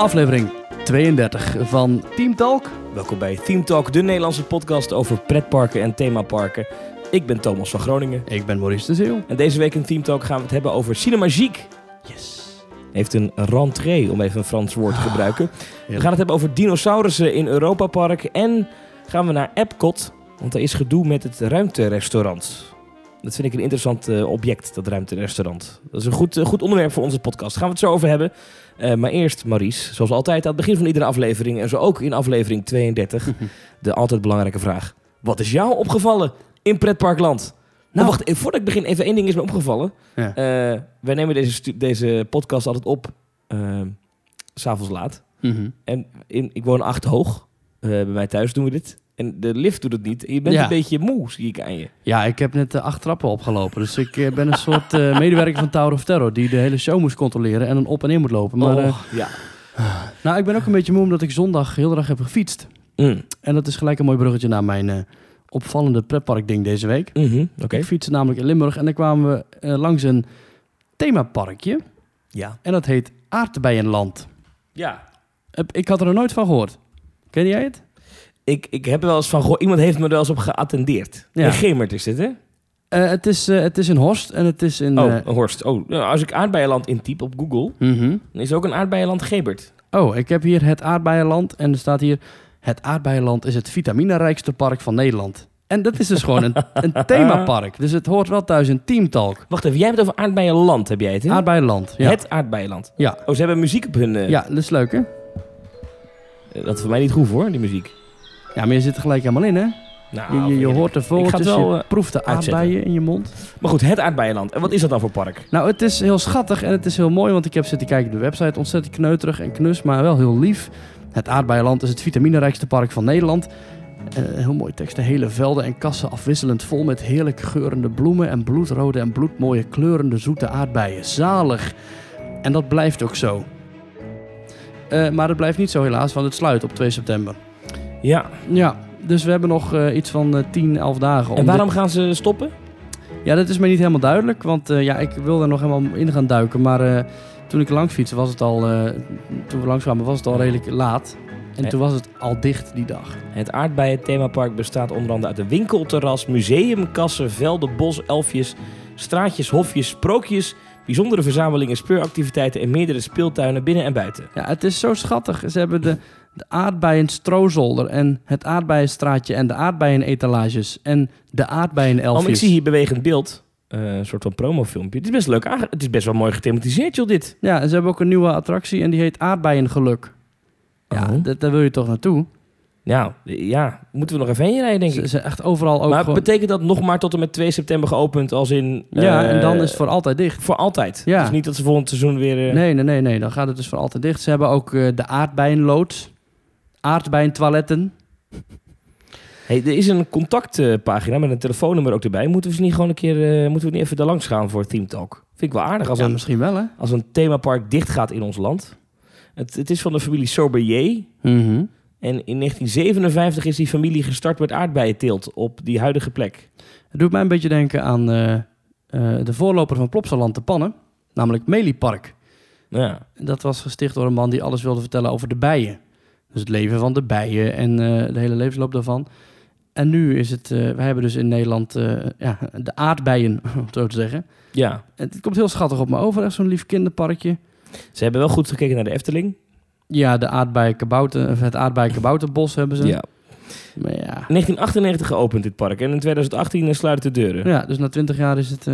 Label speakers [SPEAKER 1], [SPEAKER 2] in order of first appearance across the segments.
[SPEAKER 1] aflevering 32 van Team Talk.
[SPEAKER 2] Welkom bij Theme Talk, de Nederlandse podcast over pretparken en themaparken. Ik ben Thomas van Groningen.
[SPEAKER 1] Ik ben Maurice de Zeeuw.
[SPEAKER 2] En deze week in Theme Talk gaan we het hebben over Cinemagique.
[SPEAKER 1] Yes.
[SPEAKER 2] Heeft een rentree, om even een Frans woord te gebruiken. We
[SPEAKER 1] heerlijk.
[SPEAKER 2] gaan het hebben over dinosaurussen in Europa Park. En gaan we naar Epcot, want er is gedoe met het ruimterestaurant. Dat vind ik een interessant eh, object, dat ruimterestaurant. Dat is een goed, eh, goed onderwerp voor onze podcast. Gaan we het zo over hebben. Eh, maar eerst, Maurice, zoals altijd aan het begin van iedere aflevering... en zo ook in aflevering 32, de altijd belangrijke vraag. Wat is jou opgevallen in pretparkland? Nou, wacht, eh, voordat ik begin, even één ding is me opgevallen.
[SPEAKER 1] Ja.
[SPEAKER 2] Wij nemen deze, deze podcast altijd op s'avonds laat.
[SPEAKER 1] Mhm.
[SPEAKER 2] En in, ik woon acht hoog. Bij mij thuis doen we dit. En de lift doet het niet. En je bent
[SPEAKER 1] Ja.
[SPEAKER 2] een beetje moe, zie ik aan je.
[SPEAKER 1] Ja, ik heb net eh, acht trappen opgelopen. Dus ik eh, ben een soort eh, medewerker van Tower of Terror... die de hele show moest controleren en dan op en neer moet lopen. Maar,
[SPEAKER 2] Oh, ja.
[SPEAKER 1] nou, ik ben ook een beetje moe omdat ik zondag heel de dag heb gefietst.
[SPEAKER 2] Mm.
[SPEAKER 1] En dat is gelijk een mooi bruggetje naar mijn opvallende pretpark-ding deze week.
[SPEAKER 2] Mhm, Oké.
[SPEAKER 1] Ik fietste namelijk in Limburg en dan kwamen we langs een themaparkje.
[SPEAKER 2] Ja.
[SPEAKER 1] En dat heet Aardbeienland.
[SPEAKER 2] Ja.
[SPEAKER 1] Ik had er nog nooit van gehoord. Ken jij het?
[SPEAKER 2] Ik, ik heb er wel eens van gehoord. Iemand heeft me er wel eens op geattendeerd.
[SPEAKER 1] Ja.
[SPEAKER 2] In Gemert is dit, hè?
[SPEAKER 1] Eh, het, is, eh, het is in Horst en het is in...
[SPEAKER 2] oh,
[SPEAKER 1] eh,
[SPEAKER 2] een Horst. Oh, nou, als ik aardbeienland intyp op Google,
[SPEAKER 1] mhm.
[SPEAKER 2] dan is er ook een aardbeienland Gebert.
[SPEAKER 1] Oh, ik heb hier het Aardbeienland en er staat hier... Het Aardbeienland is het vitaminerijkste park van Nederland. En dat is dus gewoon een, een themapark. Dus het hoort wel thuis in Team Talk.
[SPEAKER 2] Wacht even, jij hebt het over aardbeienland, heb jij het, hè?
[SPEAKER 1] Aardbeienland, ja.
[SPEAKER 2] Het aardbeienland.
[SPEAKER 1] Ja.
[SPEAKER 2] Oh, ze hebben muziek op hun...
[SPEAKER 1] Ja, dat is leuk, hè?
[SPEAKER 2] Dat is voor mij niet goed, hoor, die muziek.
[SPEAKER 1] Ja, maar je zit er gelijk helemaal in, hè?
[SPEAKER 2] Nou,
[SPEAKER 1] Je, je, je
[SPEAKER 2] heerlijk.
[SPEAKER 1] hoort de vogeltjes,
[SPEAKER 2] wel,
[SPEAKER 1] je
[SPEAKER 2] eh,
[SPEAKER 1] proeft de aardbeien in je mond.
[SPEAKER 2] Maar goed, het aardbeienland. En wat is dat dan voor park?
[SPEAKER 1] Nou, het is heel schattig en het is heel mooi, want ik heb zitten kijken op de website. Ontzettend kneuterig en knus, maar wel heel lief. Het Aardbeienland is het vitaminerijkste park van Nederland. Eh, heel mooi tekst. De hele velden en kassen afwisselend vol met heerlijk geurende bloemen en bloedrode en bloedmooie kleurende zoete aardbeien. Zalig. En dat blijft ook zo. Eh, maar het blijft niet zo helaas, want het sluit op 2 september.
[SPEAKER 2] Ja.
[SPEAKER 1] Ja, dus we hebben nog eh, iets van eh 10, 11 dagen.
[SPEAKER 2] En waarom
[SPEAKER 1] dit-
[SPEAKER 2] gaan ze stoppen?
[SPEAKER 1] ja, dat is mij niet helemaal duidelijk, want eh, ja, ik wil er nog helemaal in gaan duiken. Maar eh, toen ik langs fietste was het al, eh, toen we langs kwamen was het al redelijk laat. En toen was het al dicht die dag.
[SPEAKER 2] Het aardbeien themapark bestaat onder andere uit een winkelterras, museum, kassen, velden, bos, elfjes, straatjes, hofjes, sprookjes, bijzondere verzamelingen, speuractiviteiten en meerdere speeltuinen binnen en buiten.
[SPEAKER 1] Ja, het is zo schattig. Ze hebben de, de aardbeien stroozolder en het aardbeienstraatje en de aardbeienetalages en de aardbeienelfjes.
[SPEAKER 2] Oh, ik zie hier bewegend beeld. eh, een soort van promofilmpje. Het is best leuk aange- Het is best wel mooi gethematiseerd, joh, dit.
[SPEAKER 1] Ja, en ze hebben ook een nieuwe attractie en die heet Aardbeiengeluk. Ja,
[SPEAKER 2] Oh.
[SPEAKER 1] dat- daar wil je toch naartoe?
[SPEAKER 2] Nou, ja, moeten we nog even heen rijden, denk ik.
[SPEAKER 1] ze echt overal ook
[SPEAKER 2] maar
[SPEAKER 1] gewoon...
[SPEAKER 2] betekent dat nog maar tot en met 2 september geopend, als in...
[SPEAKER 1] Ja,
[SPEAKER 2] eh,
[SPEAKER 1] en dan is het voor altijd dicht.
[SPEAKER 2] Voor altijd.
[SPEAKER 1] Ja.
[SPEAKER 2] Dus niet dat ze volgend seizoen weer... eh,
[SPEAKER 1] Nee, nee, nee, nee. Dan gaat het dus voor altijd dicht. Ze hebben ook de aardbeienloods. Aardbeientoiletten.
[SPEAKER 2] Hey, er is een contactpagina met een telefoonnummer ook erbij. Moeten we ze niet gewoon een keer... eh, moeten we niet even daar langs gaan voor Team Talk? Vind ik wel aardig als,
[SPEAKER 1] ja,
[SPEAKER 2] een,
[SPEAKER 1] misschien wel, hè?
[SPEAKER 2] als een themapark dicht gaat in ons land. Het, het is van de familie Sorbelier.
[SPEAKER 1] Mhm.
[SPEAKER 2] En in 1957 is die familie gestart met aardbeienteelt op die huidige plek.
[SPEAKER 1] Het doet mij een beetje denken aan eh, eh, de voorloper van Plopsaland te Pannen. Namelijk Meliepark.
[SPEAKER 2] Ja.
[SPEAKER 1] Dat was gesticht door een man die alles wilde vertellen over de bijen. Dus het leven van de bijen en eh, de hele levensloop daarvan. En nu is het... eh wij hebben dus in Nederland eh, ja, de aardbeien, om het zo te zeggen.
[SPEAKER 2] ja.
[SPEAKER 1] Het komt heel schattig op me over. Echt zo'n lief kinderparkje.
[SPEAKER 2] Ze hebben wel goed gekeken naar de Efteling.
[SPEAKER 1] Ja, de of het aardbeienkabouterbos hebben ze.
[SPEAKER 2] Ja.
[SPEAKER 1] Maar ja.
[SPEAKER 2] 1998 geopend dit park. En in 2018 sluiten de deuren.
[SPEAKER 1] ja, dus na twintig jaar is het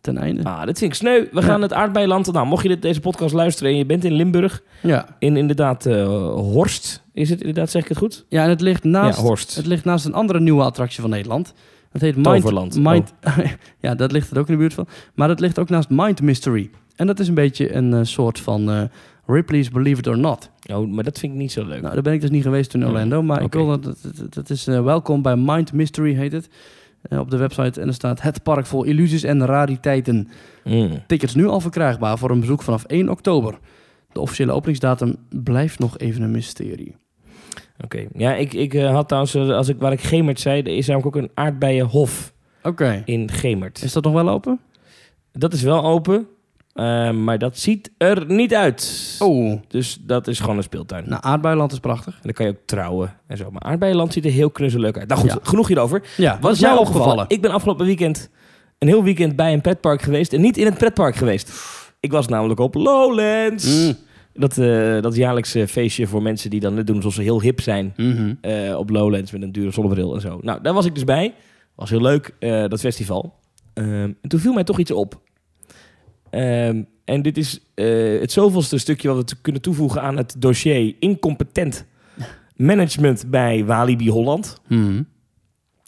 [SPEAKER 1] ten einde.
[SPEAKER 2] Ah, dat vind ik sneu. We
[SPEAKER 1] Ja.
[SPEAKER 2] gaan het aardbeienland... Nou, mocht je dit, deze podcast luisteren en je bent in Limburg...
[SPEAKER 1] Ja.
[SPEAKER 2] In inderdaad eh, Horst. Is het inderdaad, zeg ik het goed?
[SPEAKER 1] ja, en het ligt, naast,
[SPEAKER 2] ja, Horst.
[SPEAKER 1] het ligt naast een andere nieuwe attractie van Nederland. Dat heet Mind...
[SPEAKER 2] Oh.
[SPEAKER 1] Mind ja, dat ligt er ook in de buurt van. Maar dat ligt ook naast Mind Mystery. En dat is een beetje een eh, soort van eh, Ripley's Believe It or Not.
[SPEAKER 2] Oh, maar dat vind ik niet zo leuk.
[SPEAKER 1] Nou, daar ben ik dus niet geweest toen in
[SPEAKER 2] Oh,
[SPEAKER 1] Orlando. Maar ik wil dat, dat, dat- is welkom bij Mind Mystery heet het. Eh, op de website. En er staat het park vol illusies en rariteiten.
[SPEAKER 2] Mm.
[SPEAKER 1] Tickets nu al verkrijgbaar voor een bezoek vanaf 1 oktober. De officiële openingsdatum blijft nog even een mysterie.
[SPEAKER 2] Oké. Ja, ik, ik eh, had trouwens, eh, als ik, waar ik Gemert zei, er is namelijk ook een aardbeienhof
[SPEAKER 1] Oké.
[SPEAKER 2] in Gemert.
[SPEAKER 1] Is dat nog wel open?
[SPEAKER 2] Dat is wel open. Eh, maar dat ziet er niet uit.
[SPEAKER 1] Oh,
[SPEAKER 2] Dus dat is gewoon een speeltuin.
[SPEAKER 1] nou, aardbeiland is prachtig.
[SPEAKER 2] En dan kan je ook trouwen en zo. Maar aardbeienland ziet er heel knuzzelig uit. Nou goed,
[SPEAKER 1] Ja.
[SPEAKER 2] genoeg hierover.
[SPEAKER 1] Ja,
[SPEAKER 2] Wat is jou opgevallen? Ik ben afgelopen weekend een heel weekend bij een pretpark geweest. En niet in het pretpark geweest. Ik was namelijk op Lowlands.
[SPEAKER 1] Mm.
[SPEAKER 2] Dat, eh, dat jaarlijkse feestje voor mensen die dan net doen alsof ze heel hip zijn.
[SPEAKER 1] Mhm.
[SPEAKER 2] eh, op Lowlands met een dure zonnebril en zo. Nou, daar was ik dus bij. Was heel leuk, eh, dat festival. Ehm, en toen viel mij toch iets op. Ehm, en dit is eh, het zoveelste stukje wat we te kunnen toevoegen aan het dossier incompetent management bij Walibi Holland.
[SPEAKER 1] Mhm.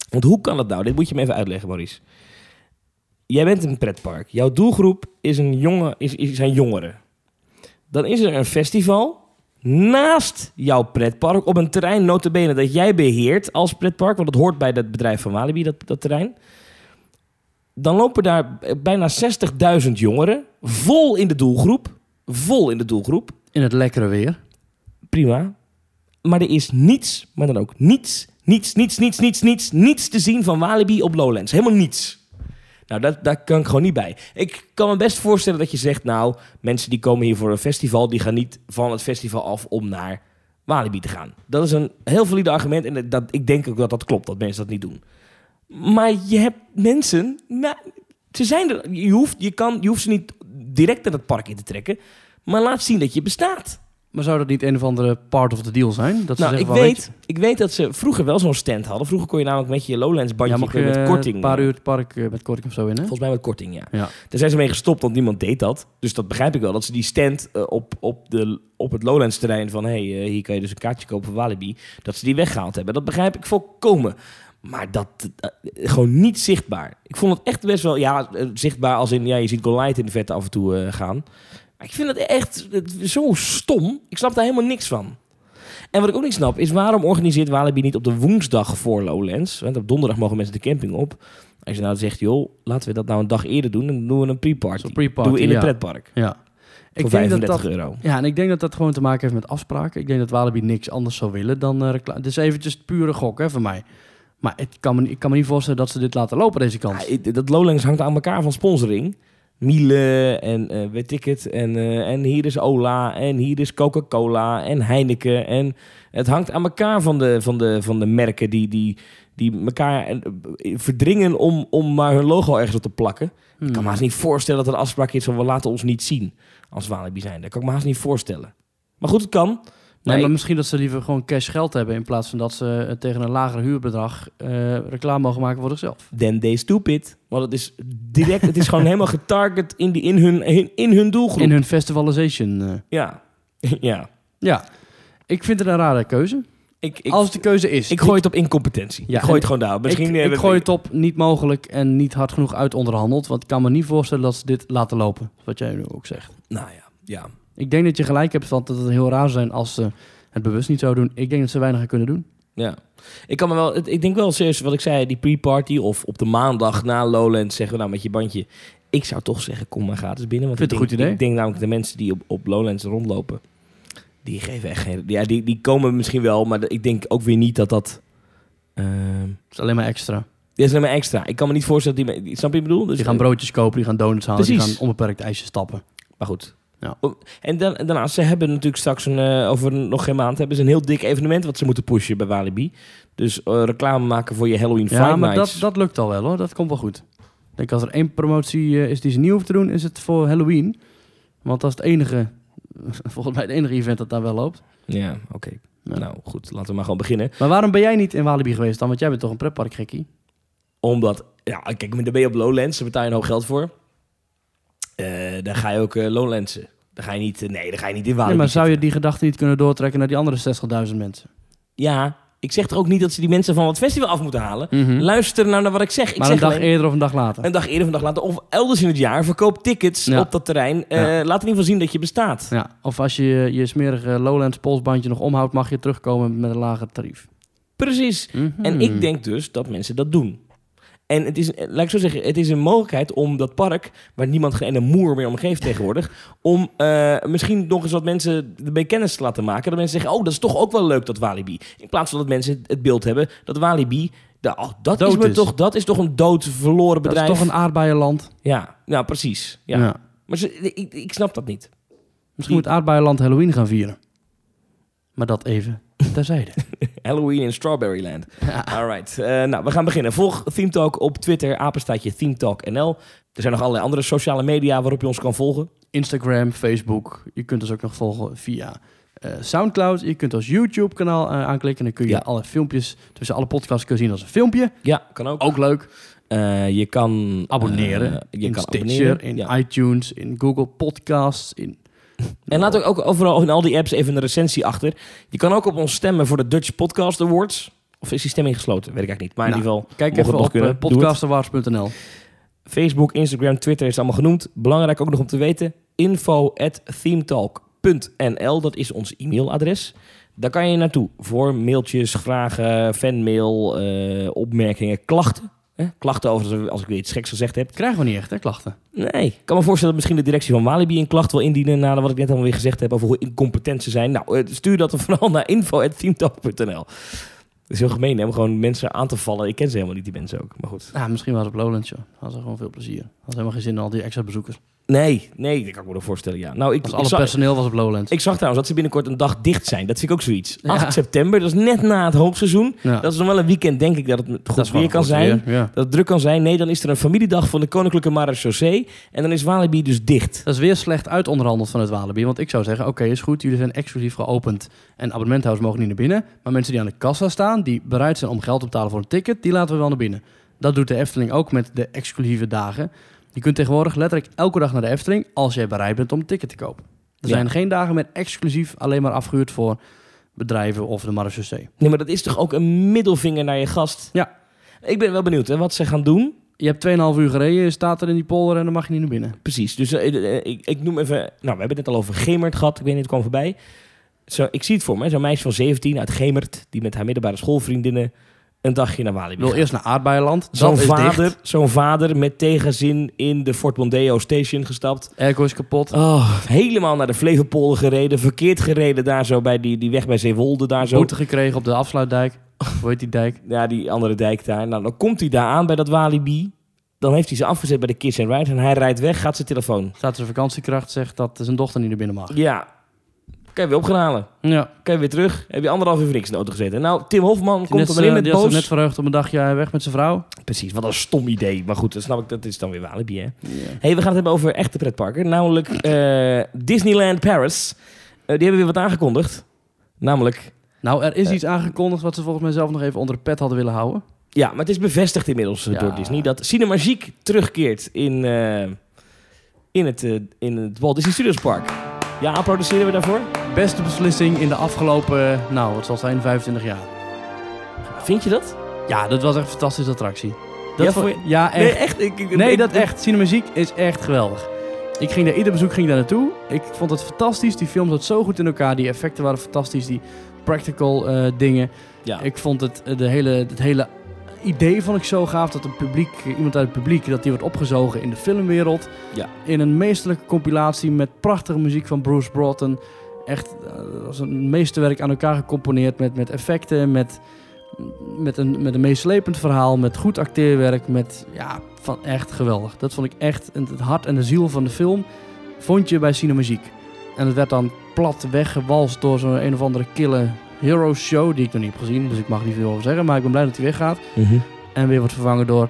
[SPEAKER 2] Want hoe kan dat nou? Dit moet je me even uitleggen, Maurice. Jij bent een pretpark. Jouw doelgroep is een jonge, is, is, zijn jongeren. Dan is er een festival naast jouw pretpark op een terrein notabene dat jij beheert als pretpark, want het hoort bij het bedrijf van Walibi, dat, dat terrein. Dan lopen daar bijna 60.000 jongeren, vol in de doelgroep, vol in de doelgroep,
[SPEAKER 1] In het lekkere weer.
[SPEAKER 2] prima. Maar er is niets, maar dan ook niets, niets, niets, niets, niets, niets, niets te zien van Walibi op Lowlands. Helemaal niets. Nou, dat, daar kan ik gewoon niet bij. Ik kan me best voorstellen dat je zegt, nou, mensen die komen hier voor een festival, die gaan niet van het festival af om naar Walibi te gaan. Dat is een heel valide argument en dat, ik denk ook dat dat klopt, dat mensen dat niet doen. Maar je hebt mensen, nou, ze zijn er, je hoeft, je, kan, je hoeft ze niet direct naar het park in te trekken, maar laat zien dat je bestaat.
[SPEAKER 1] Maar zou dat niet een of andere part of the deal zijn? Dat ze
[SPEAKER 2] Nou, ik weet, ik weet dat ze vroeger wel zo'n stand hadden. Vroeger kon je namelijk met je Lowlands
[SPEAKER 1] je,
[SPEAKER 2] bandje
[SPEAKER 1] ja, mag je
[SPEAKER 2] met korting.
[SPEAKER 1] een paar
[SPEAKER 2] eh,
[SPEAKER 1] uur het park eh, met korting of zo in, hè?
[SPEAKER 2] Volgens mij met korting, ja.
[SPEAKER 1] Ja.
[SPEAKER 2] Daar zijn ze mee gestopt, want niemand deed dat. Dus dat begrijp ik wel. Dat ze die stand eh, op, op, de, op het Lowlands terrein van... hé, hey, eh, hier kan je dus een kaartje kopen voor Walibi. Dat ze die weggehaald hebben. Dat begrijp ik volkomen. Maar dat, eh, gewoon niet zichtbaar. Ik vond het echt best wel... Ja, eh, zichtbaar als in... Ja, je ziet Goliath in de vette af en toe eh, gaan. Maar ik vind het echt het, zo stom. Ik snap daar helemaal niks van. En wat ik ook niet snap, is waarom organiseert Walibi niet op de woensdag voor Lowlands? Want op donderdag mogen mensen de camping op. Als je nou zegt, joh, laten we dat nou een dag eerder doen. Dan doen we een pre-party. Doen we in een
[SPEAKER 1] ja.
[SPEAKER 2] pretpark.
[SPEAKER 1] Ja.
[SPEAKER 2] Voor
[SPEAKER 1] Ik denk dat
[SPEAKER 2] 35
[SPEAKER 1] dat,
[SPEAKER 2] euro.
[SPEAKER 1] ja, en ik denk dat dat gewoon te maken heeft met afspraken. Ik denk dat Walibi niks anders zou willen dan uh, reclame. Het is eventjes pure gok, hè, voor mij. Maar het kan me, ik kan me niet voorstellen dat ze dit laten lopen, deze kans.
[SPEAKER 2] Ja, dat Lowlands hangt aan elkaar van sponsoring. Miele en eh, weet ik het. En, eh, en hier is Ola en hier is Coca-Cola en Heineken. En het hangt aan elkaar van de, van de, van de merken die, die, die elkaar eh, verdringen om, om maar hun logo ergens op te plakken.
[SPEAKER 1] Hmm.
[SPEAKER 2] Ik kan me haast niet voorstellen dat er een afspraak is van we laten ons niet zien als Walibi zijn. Dat kan ik me haast niet voorstellen. Maar goed, het kan.
[SPEAKER 1] Nee, maar misschien dat ze liever gewoon cash geld hebben... in plaats van dat ze eh, tegen een lager huurbedrag eh, reclame mogen maken voor zichzelf.
[SPEAKER 2] then they stupid. Want het is direct, het is gewoon helemaal getarget in, die, in, hun, in, in hun doelgroep.
[SPEAKER 1] In hun festivalization. eh.
[SPEAKER 2] Ja. ja.
[SPEAKER 1] Ja, ik vind het een rare keuze.
[SPEAKER 2] Ik, ik,
[SPEAKER 1] Als de keuze is.
[SPEAKER 2] ik gooi het op incompetentie.
[SPEAKER 1] Ja,
[SPEAKER 2] ik gooi het gewoon daar. Misschien,
[SPEAKER 1] ik, ik gooi het op niet mogelijk en niet hard genoeg uit onderhandeld. Want ik kan me niet voorstellen dat ze dit laten lopen. Wat jij nu ook zegt.
[SPEAKER 2] Nou ja, ja.
[SPEAKER 1] Ik denk dat je gelijk hebt dat het heel raar zou zijn als ze het bewust niet zouden doen. Ik denk dat ze weinig kunnen doen.
[SPEAKER 2] ja. Ik, kan me wel, ik denk wel serieus, wat ik zei, die pre-party of op de maandag na Lowlands zeggen we nou met je bandje. Ik zou toch zeggen, kom maar gratis binnen. Want
[SPEAKER 1] Vind
[SPEAKER 2] ik
[SPEAKER 1] het een
[SPEAKER 2] denk,
[SPEAKER 1] goed idee.
[SPEAKER 2] Ik denk namelijk de mensen die op, op Lowlands rondlopen, die geven echt geen... Ja, die, die komen misschien wel, maar ik denk ook weer niet dat dat... ehm
[SPEAKER 1] Het is alleen maar extra.
[SPEAKER 2] dit is alleen maar extra. Ik kan me niet voorstellen dat die... Snap je wat ik bedoel? Dus,
[SPEAKER 1] Die gaan broodjes kopen, die gaan donuts halen, die gaan onbeperkt ijsjes stappen.
[SPEAKER 2] Maar goed.
[SPEAKER 1] Ja.
[SPEAKER 2] En dan, daarnaast, ze hebben natuurlijk straks een, eh, over nog geen maand hebben ze een heel dik evenement wat ze moeten pushen bij Walibi. Dus eh, reclame maken voor je Halloween
[SPEAKER 1] Ja, maar dat, dat lukt al wel hoor. Dat komt wel goed. Ik denk als er één promotie eh, is die ze niet hoeven te doen, is het voor Halloween. Want dat is het enige, volgens mij het enige event dat daar wel loopt.
[SPEAKER 2] Ja, oké.
[SPEAKER 1] Ja.
[SPEAKER 2] Nou goed, laten we maar gewoon beginnen.
[SPEAKER 1] Maar waarom ben jij niet in Walibi geweest dan? Want jij bent toch een pretpark gekkie?
[SPEAKER 2] Omdat, ja, kijk, daar ben je op Lowlands, daar betaal je een hoop geld voor. Eh dan ga je ook Lowlandsen. Dan ga je niet, eh, nee, dan ga je niet in Walibi
[SPEAKER 1] Nee, maar zou je die gedachte niet kunnen doortrekken naar die andere 60.000 mensen?
[SPEAKER 2] Ja, ik zeg er ook niet dat ze die mensen van het festival af moeten halen. Luister nou naar wat ik zeg. Ik
[SPEAKER 1] maar
[SPEAKER 2] zeg
[SPEAKER 1] een dag
[SPEAKER 2] alleen-
[SPEAKER 1] eerder of een dag later?
[SPEAKER 2] Een dag eerder of een dag later. Of elders in het jaar. Verkoop tickets
[SPEAKER 1] Ja.
[SPEAKER 2] op dat terrein. Laat in ieder geval zien dat je bestaat.
[SPEAKER 1] Ja, of als je je smerige Lowlands polsbandje nog omhoudt, mag je terugkomen met een lager tarief.
[SPEAKER 2] Precies. En
[SPEAKER 1] Mhm.
[SPEAKER 2] ik denk dus dat mensen dat doen. En het is, eh, laat ik zo zeggen, het is een mogelijkheid om dat park, waar niemand geen ene moer meer om geeft tegenwoordig, om eh, misschien nog eens wat mensen ermee kennis te laten maken. Dat mensen zeggen, oh, dat is toch ook wel leuk, dat Walibi. In plaats van dat mensen het beeld hebben dat Walibi, da- oh, dat, is
[SPEAKER 1] Dood
[SPEAKER 2] me
[SPEAKER 1] is.
[SPEAKER 2] Toch, dat is toch een dood verloren
[SPEAKER 1] Dat
[SPEAKER 2] bedrijf.
[SPEAKER 1] is toch een aardbeienland?
[SPEAKER 2] Ja, nou precies. Ja.
[SPEAKER 1] Ja.
[SPEAKER 2] Maar ze, ik, ik snap dat niet.
[SPEAKER 1] Misschien moet Aardbeienland Halloween gaan vieren. Maar dat even terzijde.
[SPEAKER 2] Halloween in Strawberryland.
[SPEAKER 1] Ja.
[SPEAKER 2] Alright, eh, nou we gaan beginnen. Volg Theme Talk op Twitter, apenstaatje Theme Talk NL. Er zijn nog allerlei andere sociale media waarop je ons kan volgen.
[SPEAKER 1] Instagram, Facebook. Je kunt ons ook nog volgen via eh, Soundcloud. Je kunt ons YouTube-kanaal eh, aanklikken. Dan kun je
[SPEAKER 2] Ja.
[SPEAKER 1] alle filmpjes, tussen alle podcasts kun je zien als een filmpje.
[SPEAKER 2] Ja, kan ook.
[SPEAKER 1] Ook leuk.
[SPEAKER 2] Eh, je kan
[SPEAKER 1] Abonneren.
[SPEAKER 2] je
[SPEAKER 1] in
[SPEAKER 2] kan
[SPEAKER 1] Stitcher,
[SPEAKER 2] abonneren.
[SPEAKER 1] in
[SPEAKER 2] ja.
[SPEAKER 1] iTunes, in Google Podcasts. In...
[SPEAKER 2] En laat ook, ook overal in al die apps even een recensie achter. Je kan ook op ons stemmen voor de Dutch Podcast Awards. Of is die stemming gesloten? Weet ik eigenlijk niet. Maar in
[SPEAKER 1] Nou,
[SPEAKER 2] ieder geval,
[SPEAKER 1] Kijk even op eh, podcastawards.nl.
[SPEAKER 2] Facebook, Instagram, Twitter is allemaal genoemd. Belangrijk ook nog om te weten. Info themetalk.nl, dat is ons e-mailadres. Daar kan je naartoe voor mailtjes, vragen, fanmail, eh, opmerkingen, klachten. Hè? Klachten over als ik weer iets geks gezegd heb.
[SPEAKER 1] Krijgen we niet echt, hè, klachten.
[SPEAKER 2] Nee, ik kan me voorstellen dat misschien de directie van Walibi een klacht wil indienen... na wat ik net allemaal weer gezegd heb over hoe incompetent ze zijn. Nou, eh, stuur dat dan vooral naar info.themetalk.nl. Het is heel gemeen hè, om gewoon mensen aan te vallen. Ik ken ze helemaal niet, die mensen ook. Maar goed.
[SPEAKER 1] Ja, misschien was het op Lowlands, joh. Hadden ze gewoon veel plezier. Hadden helemaal geen zin in al die extra bezoekers.
[SPEAKER 2] Nee, nee, dat kan ik me nog voorstellen, ja. Nou, ik,
[SPEAKER 1] Als
[SPEAKER 2] ik,
[SPEAKER 1] alle
[SPEAKER 2] zag,
[SPEAKER 1] personeel was op Lowlands.
[SPEAKER 2] ik zag trouwens dat ze binnenkort een dag dicht zijn. Dat vind ik ook zoiets.
[SPEAKER 1] Ja.
[SPEAKER 2] 8 september, dat is net na het hoogseizoen.
[SPEAKER 1] ja.
[SPEAKER 2] Dat is nog wel een weekend, denk ik, dat het goed
[SPEAKER 1] Dat
[SPEAKER 2] weer kan
[SPEAKER 1] goed
[SPEAKER 2] zijn.
[SPEAKER 1] weer, Ja.
[SPEAKER 2] Dat het druk kan zijn. Nee, dan is er een familiedag van de Koninklijke Marechaussee. En dan is Walibi dus dicht.
[SPEAKER 1] Dat is weer slecht uitonderhandeld van het Walibi. Want ik zou zeggen, oké, is goed. Jullie zijn exclusief geopend. En abonnementhouders mogen niet naar binnen. Maar mensen die aan de kassa staan, die bereid zijn om geld te betalen voor een ticket, die laten we wel naar binnen. Dat doet de Efteling ook met de exclusieve dagen. Je kunt tegenwoordig letterlijk elke dag naar de Efteling als jij bereid bent om een ticket te kopen. Er
[SPEAKER 2] Ja.
[SPEAKER 1] zijn geen dagen meer exclusief alleen maar afgehuurd voor bedrijven of de marechaussee.
[SPEAKER 2] Nee, maar dat is toch ook een middelvinger naar je gast?
[SPEAKER 1] Ja.
[SPEAKER 2] Ik ben wel benieuwd hè, wat ze gaan doen.
[SPEAKER 1] Je hebt 2,5 uur gereden, je staat er in die polder en dan mag je niet naar binnen.
[SPEAKER 2] Precies. Dus eh, eh, ik, ik noem even... Nou, we hebben het net al over Gemert gehad. Ik weet niet, het kwam voorbij. Zo, ik zie het voor me. Zo'n meisje van 17 uit Gemert... die met haar middelbare schoolvriendinnen... een dagje naar
[SPEAKER 1] Ik
[SPEAKER 2] Walibi
[SPEAKER 1] wil eerst naar Aardbeienland.
[SPEAKER 2] Zo'n vader, zo'n vader met tegenzin in de Fort Mondeo Station gestapt.
[SPEAKER 1] Airco is kapot.
[SPEAKER 2] Oh, helemaal naar de Flevopolder gereden. Verkeerd gereden daar zo bij die, die weg bij Zeewolde. Daar zo.
[SPEAKER 1] Boete gekregen op de afsluitdijk. Hoe heet die dijk?
[SPEAKER 2] Ja, die andere dijk daar. Nou, dan komt hij daar aan bij dat Walibi. Dan heeft hij ze afgezet bij de Kiss and Ride. En hij rijdt weg, gaat zijn telefoon.
[SPEAKER 1] Staat zijn vakantiekracht zegt dat zijn dochter niet naar binnen mag.
[SPEAKER 2] Ja. Kan je weer opgehalen.
[SPEAKER 1] Ja.
[SPEAKER 2] Kan je weer terug. Heb je anderhalf uur voor niks in de auto gezeten. Nou, Tim Hofman komt
[SPEAKER 1] Net,
[SPEAKER 2] er maar in
[SPEAKER 1] eh,
[SPEAKER 2] met boos.
[SPEAKER 1] net verheugd op een dagje weg met zijn vrouw.
[SPEAKER 2] Precies, wat een stom idee. Maar goed, dat snap ik. Dat is dan weer Walibi, hè. hey, we gaan het hebben over echte pretparken. Namelijk eh, Disneyland Paris. Eh, die hebben weer wat aangekondigd. Namelijk...
[SPEAKER 1] Nou, er is
[SPEAKER 2] Eh.
[SPEAKER 1] iets aangekondigd wat ze volgens mij zelf nog even onder de pet hadden willen houden.
[SPEAKER 2] Ja, maar het is bevestigd inmiddels eh,
[SPEAKER 1] Ja.
[SPEAKER 2] door Disney dat Cinemagique terugkeert in, eh, in, het, eh, in het Walt Disney Studios Park. Ja, produceren we daarvoor?
[SPEAKER 1] Beste beslissing in de afgelopen, nou, wat zal het zijn, 25 jaar.
[SPEAKER 2] Vind je dat?
[SPEAKER 1] Ja, dat was echt een fantastische attractie. Dat
[SPEAKER 2] Ja,
[SPEAKER 1] ja, echt.
[SPEAKER 2] Nee, echt? Ik, ik-
[SPEAKER 1] Nee,
[SPEAKER 2] ik-
[SPEAKER 1] dat echt. Cinemagiek is echt geweldig. Ik ging daar, ieder bezoek ging daar naartoe. Ik vond het fantastisch. Die film zat zo goed in elkaar. Die effecten waren fantastisch. Die practical eh, dingen.
[SPEAKER 2] Ja.
[SPEAKER 1] Ik vond het, eh, de hele, het hele idee vond ik zo gaaf dat een publiek, iemand uit het publiek, dat die wordt opgezogen in de filmwereld.
[SPEAKER 2] Ja.
[SPEAKER 1] In een meesterlijke compilatie met prachtige muziek van Bruce Broughton. Echt eh, als een meesterwerk aan elkaar gecomponeerd met, met effecten, met, met, een, met een meeslepend verhaal, met goed acteerwerk, met ja, van echt geweldig. Dat vond ik echt het het hart en de ziel van de film. Vond je bij Cinemagiek. En het werd dan plat weggewalst door zo'n een of andere kille hero show die ik nog niet heb gezien, dus ik mag niet veel over zeggen, maar ik ben blij dat hij weggaat
[SPEAKER 2] Mhm.
[SPEAKER 1] en weer wordt vervangen door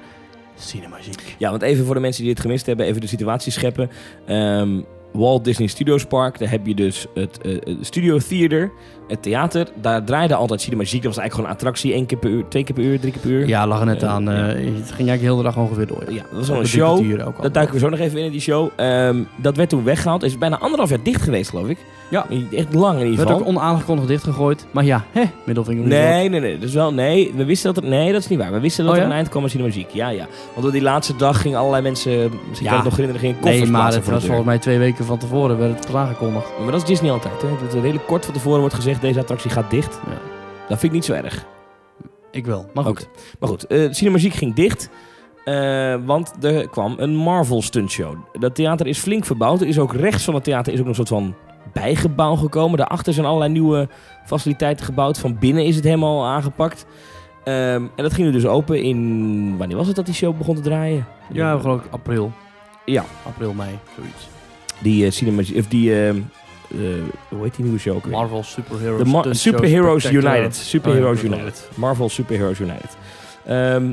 [SPEAKER 1] Cinemagiek.
[SPEAKER 2] Ja, want even voor de mensen die het gemist hebben, even de situatie scheppen. Ehm, Walt Disney Studios Park, daar heb je dus het eh, het Studio Theater, het theater. Daar draaide altijd Cinemagique. Dat was eigenlijk gewoon een attractie. één keer per uur, twee keer per uur, drie keer per uur.
[SPEAKER 1] Ja, lag er net
[SPEAKER 2] Eh,
[SPEAKER 1] aan. eh,
[SPEAKER 2] ja.
[SPEAKER 1] Het ging eigenlijk heel de dag ongeveer door.
[SPEAKER 2] Ja, dat was wel een show. Dat duiken we zo nog even in, in die show. Ehm, dat werd toen weggehaald. Het is bijna anderhalf jaar dicht geweest, geloof ik.
[SPEAKER 1] Ja.
[SPEAKER 2] Echt lang in ieder
[SPEAKER 1] werd
[SPEAKER 2] geval.
[SPEAKER 1] ook onaangekondigd dichtgegooid. Maar ja, hè, middelvinger.
[SPEAKER 2] Nee, nee, nee. Dus wel, nee. We wisten dat er... Nee, dat is niet waar. We wisten dat
[SPEAKER 1] Oh,
[SPEAKER 2] er een eind kwam aan Cinemagique. Ja, ja. Want door die laatste dag gingen allerlei mensen... Misschien
[SPEAKER 1] Ja.
[SPEAKER 2] kan het nog herinneren, gingen koffers
[SPEAKER 1] Nee, maar het
[SPEAKER 2] de
[SPEAKER 1] was volgens mij twee weken van tevoren werd het aangekondigd.
[SPEAKER 2] Maar dat is Disney altijd. Hè? Dat er redelijk kort van tevoren wordt gezegd... deze attractie gaat dicht.
[SPEAKER 1] Ja.
[SPEAKER 2] Dat vind ik niet zo erg.
[SPEAKER 1] Ik wel, maar goed.
[SPEAKER 2] Maar goed, eh Cinemagique ging dicht. eh, want er kwam een Marvel stuntshow. Dat theater is flink verbouwd. Er is ook rechts van het theater is ook nog een soort van bijgebouw gekomen. Daarachter zijn allerlei nieuwe faciliteiten gebouwd. Van binnen is het helemaal aangepakt. Ehm, en dat ging nu dus open in... Wanneer was het dat die show begon te draaien?
[SPEAKER 1] Ja, geloof ik april.
[SPEAKER 2] Ja.
[SPEAKER 1] April, mei, zoiets.
[SPEAKER 2] Die, cinema, of die, hoe heet die nieuwe show ook weer?
[SPEAKER 1] Marvel Superheroes.
[SPEAKER 2] De Ma-
[SPEAKER 1] Stunt Show
[SPEAKER 2] Superheroes. United. Superheroes
[SPEAKER 1] Oh, ja,
[SPEAKER 2] United. Marvel Superheroes United. Ehm,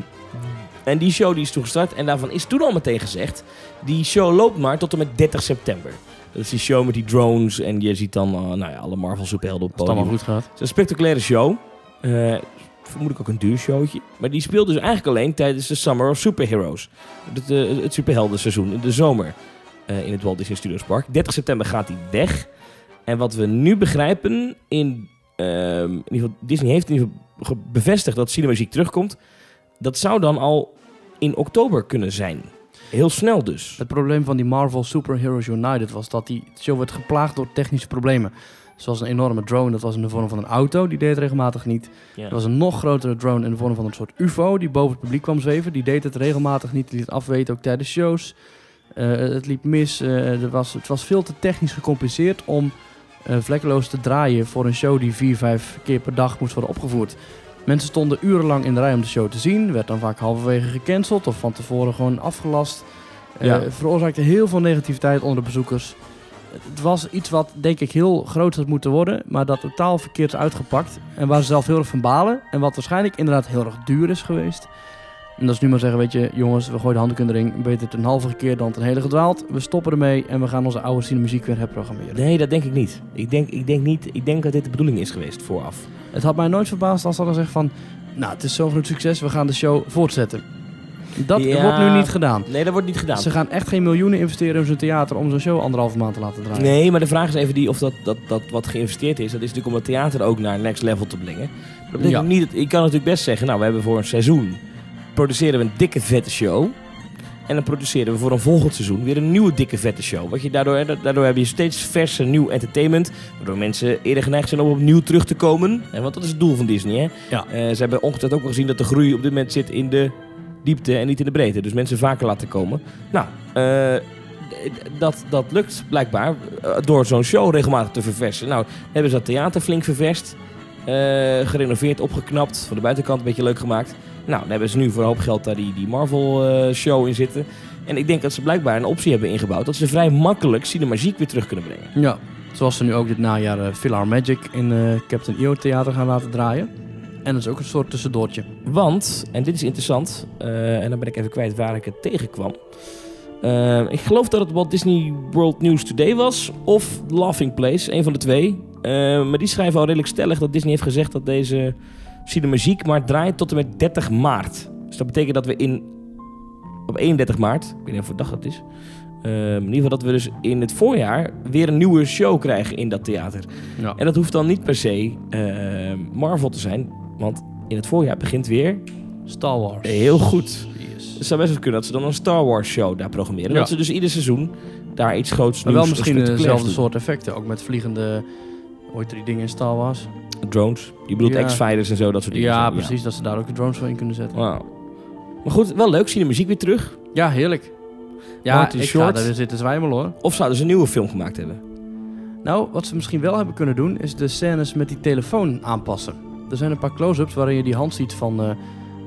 [SPEAKER 2] en die show die is toen gestart. En daarvan is toen al meteen gezegd... Die show loopt maar tot en met 30 september. Dat is die show met die drones. En je ziet dan eh, nou ja, alle Marvel superhelden op
[SPEAKER 1] Als
[SPEAKER 2] het
[SPEAKER 1] het allemaal
[SPEAKER 2] podium.
[SPEAKER 1] goed gaat.
[SPEAKER 2] Het is een spectaculaire show. Eh, vermoedelijk ook een duur showtje. Maar die speelt dus eigenlijk alleen tijdens de Summer of Superheroes. Het, eh, het superheldenseizoen in de zomer. eh, in het Walt Disney Studios Park. 30 september gaat die weg. En wat we nu begrijpen... In, ehm, in ieder geval, Disney heeft in ieder geval ge- bevestigd dat Cinemagiek terugkomt. Dat zou dan al in oktober kunnen zijn. Heel snel dus.
[SPEAKER 1] Het probleem van die Marvel Superheroes United was dat die show werd geplaagd door technische problemen. Zoals een enorme drone, dat was in de vorm van een auto, die deed het regelmatig niet.
[SPEAKER 2] Ja.
[SPEAKER 1] Er was een nog grotere drone in de vorm van een soort UFO, die boven het publiek kwam zweven. Die deed het regelmatig niet, die liet het afweten ook tijdens shows. Eh, het liep mis, eh, er was, het was veel te technisch gecompliceerd om vlekkeloos te draaien voor een show die vier, vijf keer per dag moest worden opgevoerd. Mensen stonden urenlang in de rij om de show te zien, werd dan vaak halverwege gecanceld of van tevoren gewoon afgelast. Eh,
[SPEAKER 2] Ja.
[SPEAKER 1] veroorzaakte heel veel negativiteit onder de bezoekers. Het was iets wat denk ik heel groot had moeten worden, maar dat totaal verkeerd is uitgepakt. En waar ze zelf heel erg van balen. En wat waarschijnlijk inderdaad heel erg duur is geweest. En dat is nu maar zeggen, weet je, jongens, we gooien de handdoek in de ring. Beter het een halve keer dan ten hele gedwaald. We stoppen ermee en we gaan onze oude cinemuziek weer herprogrammeren.
[SPEAKER 2] Nee, dat denk ik niet. Ik denk, ik denk niet. ik denk dat dit de bedoeling is geweest vooraf.
[SPEAKER 1] Het had mij nooit verbaasd als ze hadden gezegd van... Nou, het is zo'n groot succes, we gaan de show voortzetten. Dat
[SPEAKER 2] Ja.
[SPEAKER 1] wordt nu niet gedaan.
[SPEAKER 2] Nee, dat wordt niet gedaan.
[SPEAKER 1] Ze gaan echt geen miljoenen investeren in zo'n theater om zo'n show anderhalve maand te laten draaien.
[SPEAKER 2] Nee, maar de vraag is even die of dat, dat, dat wat geïnvesteerd is. Dat is natuurlijk om het theater ook naar next level te brengen. Maar dat betekent
[SPEAKER 1] Ja.
[SPEAKER 2] niet dat, ik kan natuurlijk best zeggen, nou, we hebben voor een seizoen produceren we een dikke vette show. En dan produceren we voor een volgend seizoen weer een nieuwe dikke vette show. Wat je daardoor, daardoor heb je steeds verse nieuw entertainment. Waardoor mensen eerder geneigd zijn om opnieuw terug te komen. Hè, want dat is het doel van Disney. Hè?
[SPEAKER 1] Ja.
[SPEAKER 2] Eh, ze hebben ongetwijfeld ook wel gezien dat de groei op dit moment zit in de diepte en niet in de breedte. Dus mensen vaker laten komen. Nou, eh, dat, dat lukt blijkbaar eh, door zo'n show regelmatig te verversen. Nou, hebben ze dat theater flink ververst. gerenoveerd, opgeknapt. Van de buitenkant een beetje leuk gemaakt. Nou, dan hebben ze nu voor een hoop geld daar die, die Marvel-show in zitten. En ik denk dat ze blijkbaar een optie hebben ingebouwd... dat ze vrij makkelijk Cinemagiek weer terug kunnen brengen.
[SPEAKER 1] Ja, zoals ze nu ook dit najaar uh, Magic in eh, Captain EO Theater gaan laten draaien. En dat is ook een soort tussendoortje.
[SPEAKER 2] Want, en dit is interessant... eh, en dan ben ik even kwijt waar ik het tegenkwam... Eh, ik geloof dat het Walt Disney World News Today was... of Laughing Place, een van de twee. Eh, maar die schrijven al redelijk stellig dat Disney heeft gezegd... dat deze Cinemagiek maar draait tot en met 30 maart. Dus dat betekent dat we in... op 31 maart... ik weet niet of wat dag dat is... Uh, in ieder geval dat we dus in het voorjaar weer een nieuwe show krijgen in dat theater.
[SPEAKER 1] Ja.
[SPEAKER 2] En dat hoeft dan niet per se uh, Marvel te zijn, want in het voorjaar begint weer
[SPEAKER 1] Star Wars.
[SPEAKER 2] Heel goed.
[SPEAKER 1] Yes.
[SPEAKER 2] Het zou best wel kunnen dat ze dan een Star Wars show daar programmeren.
[SPEAKER 1] Ja.
[SPEAKER 2] Dat ze dus ieder seizoen daar iets groots
[SPEAKER 1] Maar wel misschien dezelfde soort effecten. Ook met vliegende... Ooit die dingen in Star Wars.
[SPEAKER 2] Drones. Je bedoelt
[SPEAKER 1] Ja.
[SPEAKER 2] X-Fighters en zo, dat soort dingen.
[SPEAKER 1] Ja, precies. Dat ze daar ook de drones voor in kunnen zetten.
[SPEAKER 2] Wauw. Maar goed, wel leuk. Zie de muziek weer terug.
[SPEAKER 1] Ja, heerlijk. Ja,
[SPEAKER 2] Martin
[SPEAKER 1] ik
[SPEAKER 2] Short.
[SPEAKER 1] ga er zitten zwijmelen hoor.
[SPEAKER 2] Of zouden ze een nieuwe film gemaakt hebben?
[SPEAKER 1] Nou, wat ze misschien wel hebben kunnen doen, is de scènes met die telefoon aanpassen. Er zijn een paar close-ups waarin je die hand ziet van eh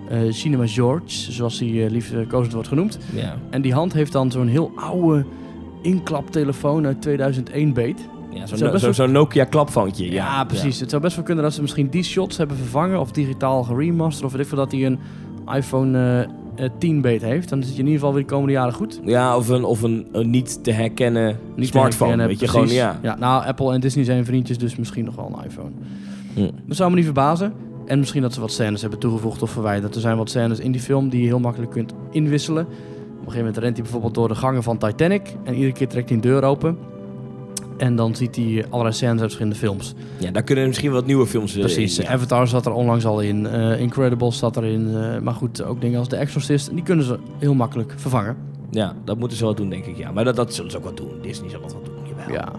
[SPEAKER 1] eh, Cinema George, zoals hij eh, lief uh, wordt genoemd.
[SPEAKER 2] Ja.
[SPEAKER 1] En die hand heeft dan zo'n heel oude inklaptelefoon uit 2001 beet.
[SPEAKER 2] Ja, zo'n zo, zo'n Nokia klapfoontje.
[SPEAKER 1] Ja, precies. Het zou best wel kunnen dat ze misschien die shots hebben vervangen of digitaal geremasterd of weet ik veel dat hij een iPhone eh, eh, 10 beet heeft. Dan zit je in ieder geval weer de komende jaren goed.
[SPEAKER 2] Ja, of een, of een, een niet te herkennen
[SPEAKER 1] Niet te
[SPEAKER 2] smartphone.
[SPEAKER 1] herkennen,
[SPEAKER 2] weet je, gewoon, ja.
[SPEAKER 1] Nou, Apple en Disney zijn vriendjes, dus misschien nog wel een iPhone.
[SPEAKER 2] Hm.
[SPEAKER 1] Dat zou me niet verbazen. En misschien dat ze wat scènes hebben toegevoegd of verwijderd. Er zijn wat scènes in die film die je heel makkelijk kunt inwisselen. Op een gegeven moment rent hij bijvoorbeeld door de gangen van Titanic. En iedere keer trekt hij een deur open. En dan ziet hij allerlei scènes uit verschillende films.
[SPEAKER 2] Ja, daar kunnen misschien wat nieuwe films eh,
[SPEAKER 1] Precies.
[SPEAKER 2] in, ja.
[SPEAKER 1] Avatar zat er onlangs al in. eh Incredibles zat erin. eh, maar goed, ook dingen als The Exorcist. Die kunnen ze heel makkelijk vervangen.
[SPEAKER 2] Ja, dat moeten ze wel doen, denk ik. Ja. Maar dat, dat zullen ze ook wel doen. Disney zal dat wel doen. Jawel.
[SPEAKER 1] Ja.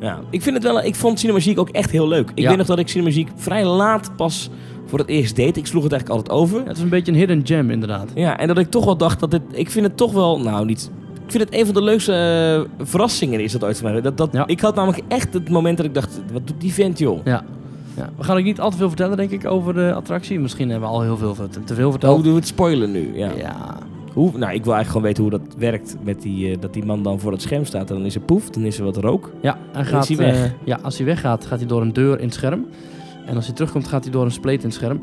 [SPEAKER 2] Ja, ik vind het wel. Ik vond Cinemagiek ook echt heel leuk. Ik
[SPEAKER 1] Ja.
[SPEAKER 2] weet nog dat ik Cinemagiek vrij laat pas voor het eerst deed. Ik sloeg het eigenlijk altijd over.
[SPEAKER 1] Het is een beetje een hidden gem inderdaad.
[SPEAKER 2] Ja, en dat ik toch wel dacht dat dit. Ik vind het toch wel. Nou, niet. Ik vind het een van de leukste eh, verrassingen is dat ooit van mij. Dat, dat,
[SPEAKER 1] Ja.
[SPEAKER 2] Ik had namelijk echt het moment dat ik dacht: wat doet die vent, joh?
[SPEAKER 1] Ja. ja. We gaan ook niet al te veel vertellen, denk ik, over de attractie. Misschien hebben we al heel veel te te veel verteld.
[SPEAKER 2] Oh, doen we het spoilen nu? Ja.
[SPEAKER 1] Ja.
[SPEAKER 2] Hoe, nou, ik wil eigenlijk gewoon weten hoe dat werkt. Met die, eh, dat die man dan voor het scherm staat. En dan is er poef, dan is er wat rook.
[SPEAKER 1] Ja, hij gaat,
[SPEAKER 2] hij weg.
[SPEAKER 1] eh, ja, als hij weggaat, gaat hij door een deur in het scherm. En als hij terugkomt, gaat hij door een spleet in het scherm.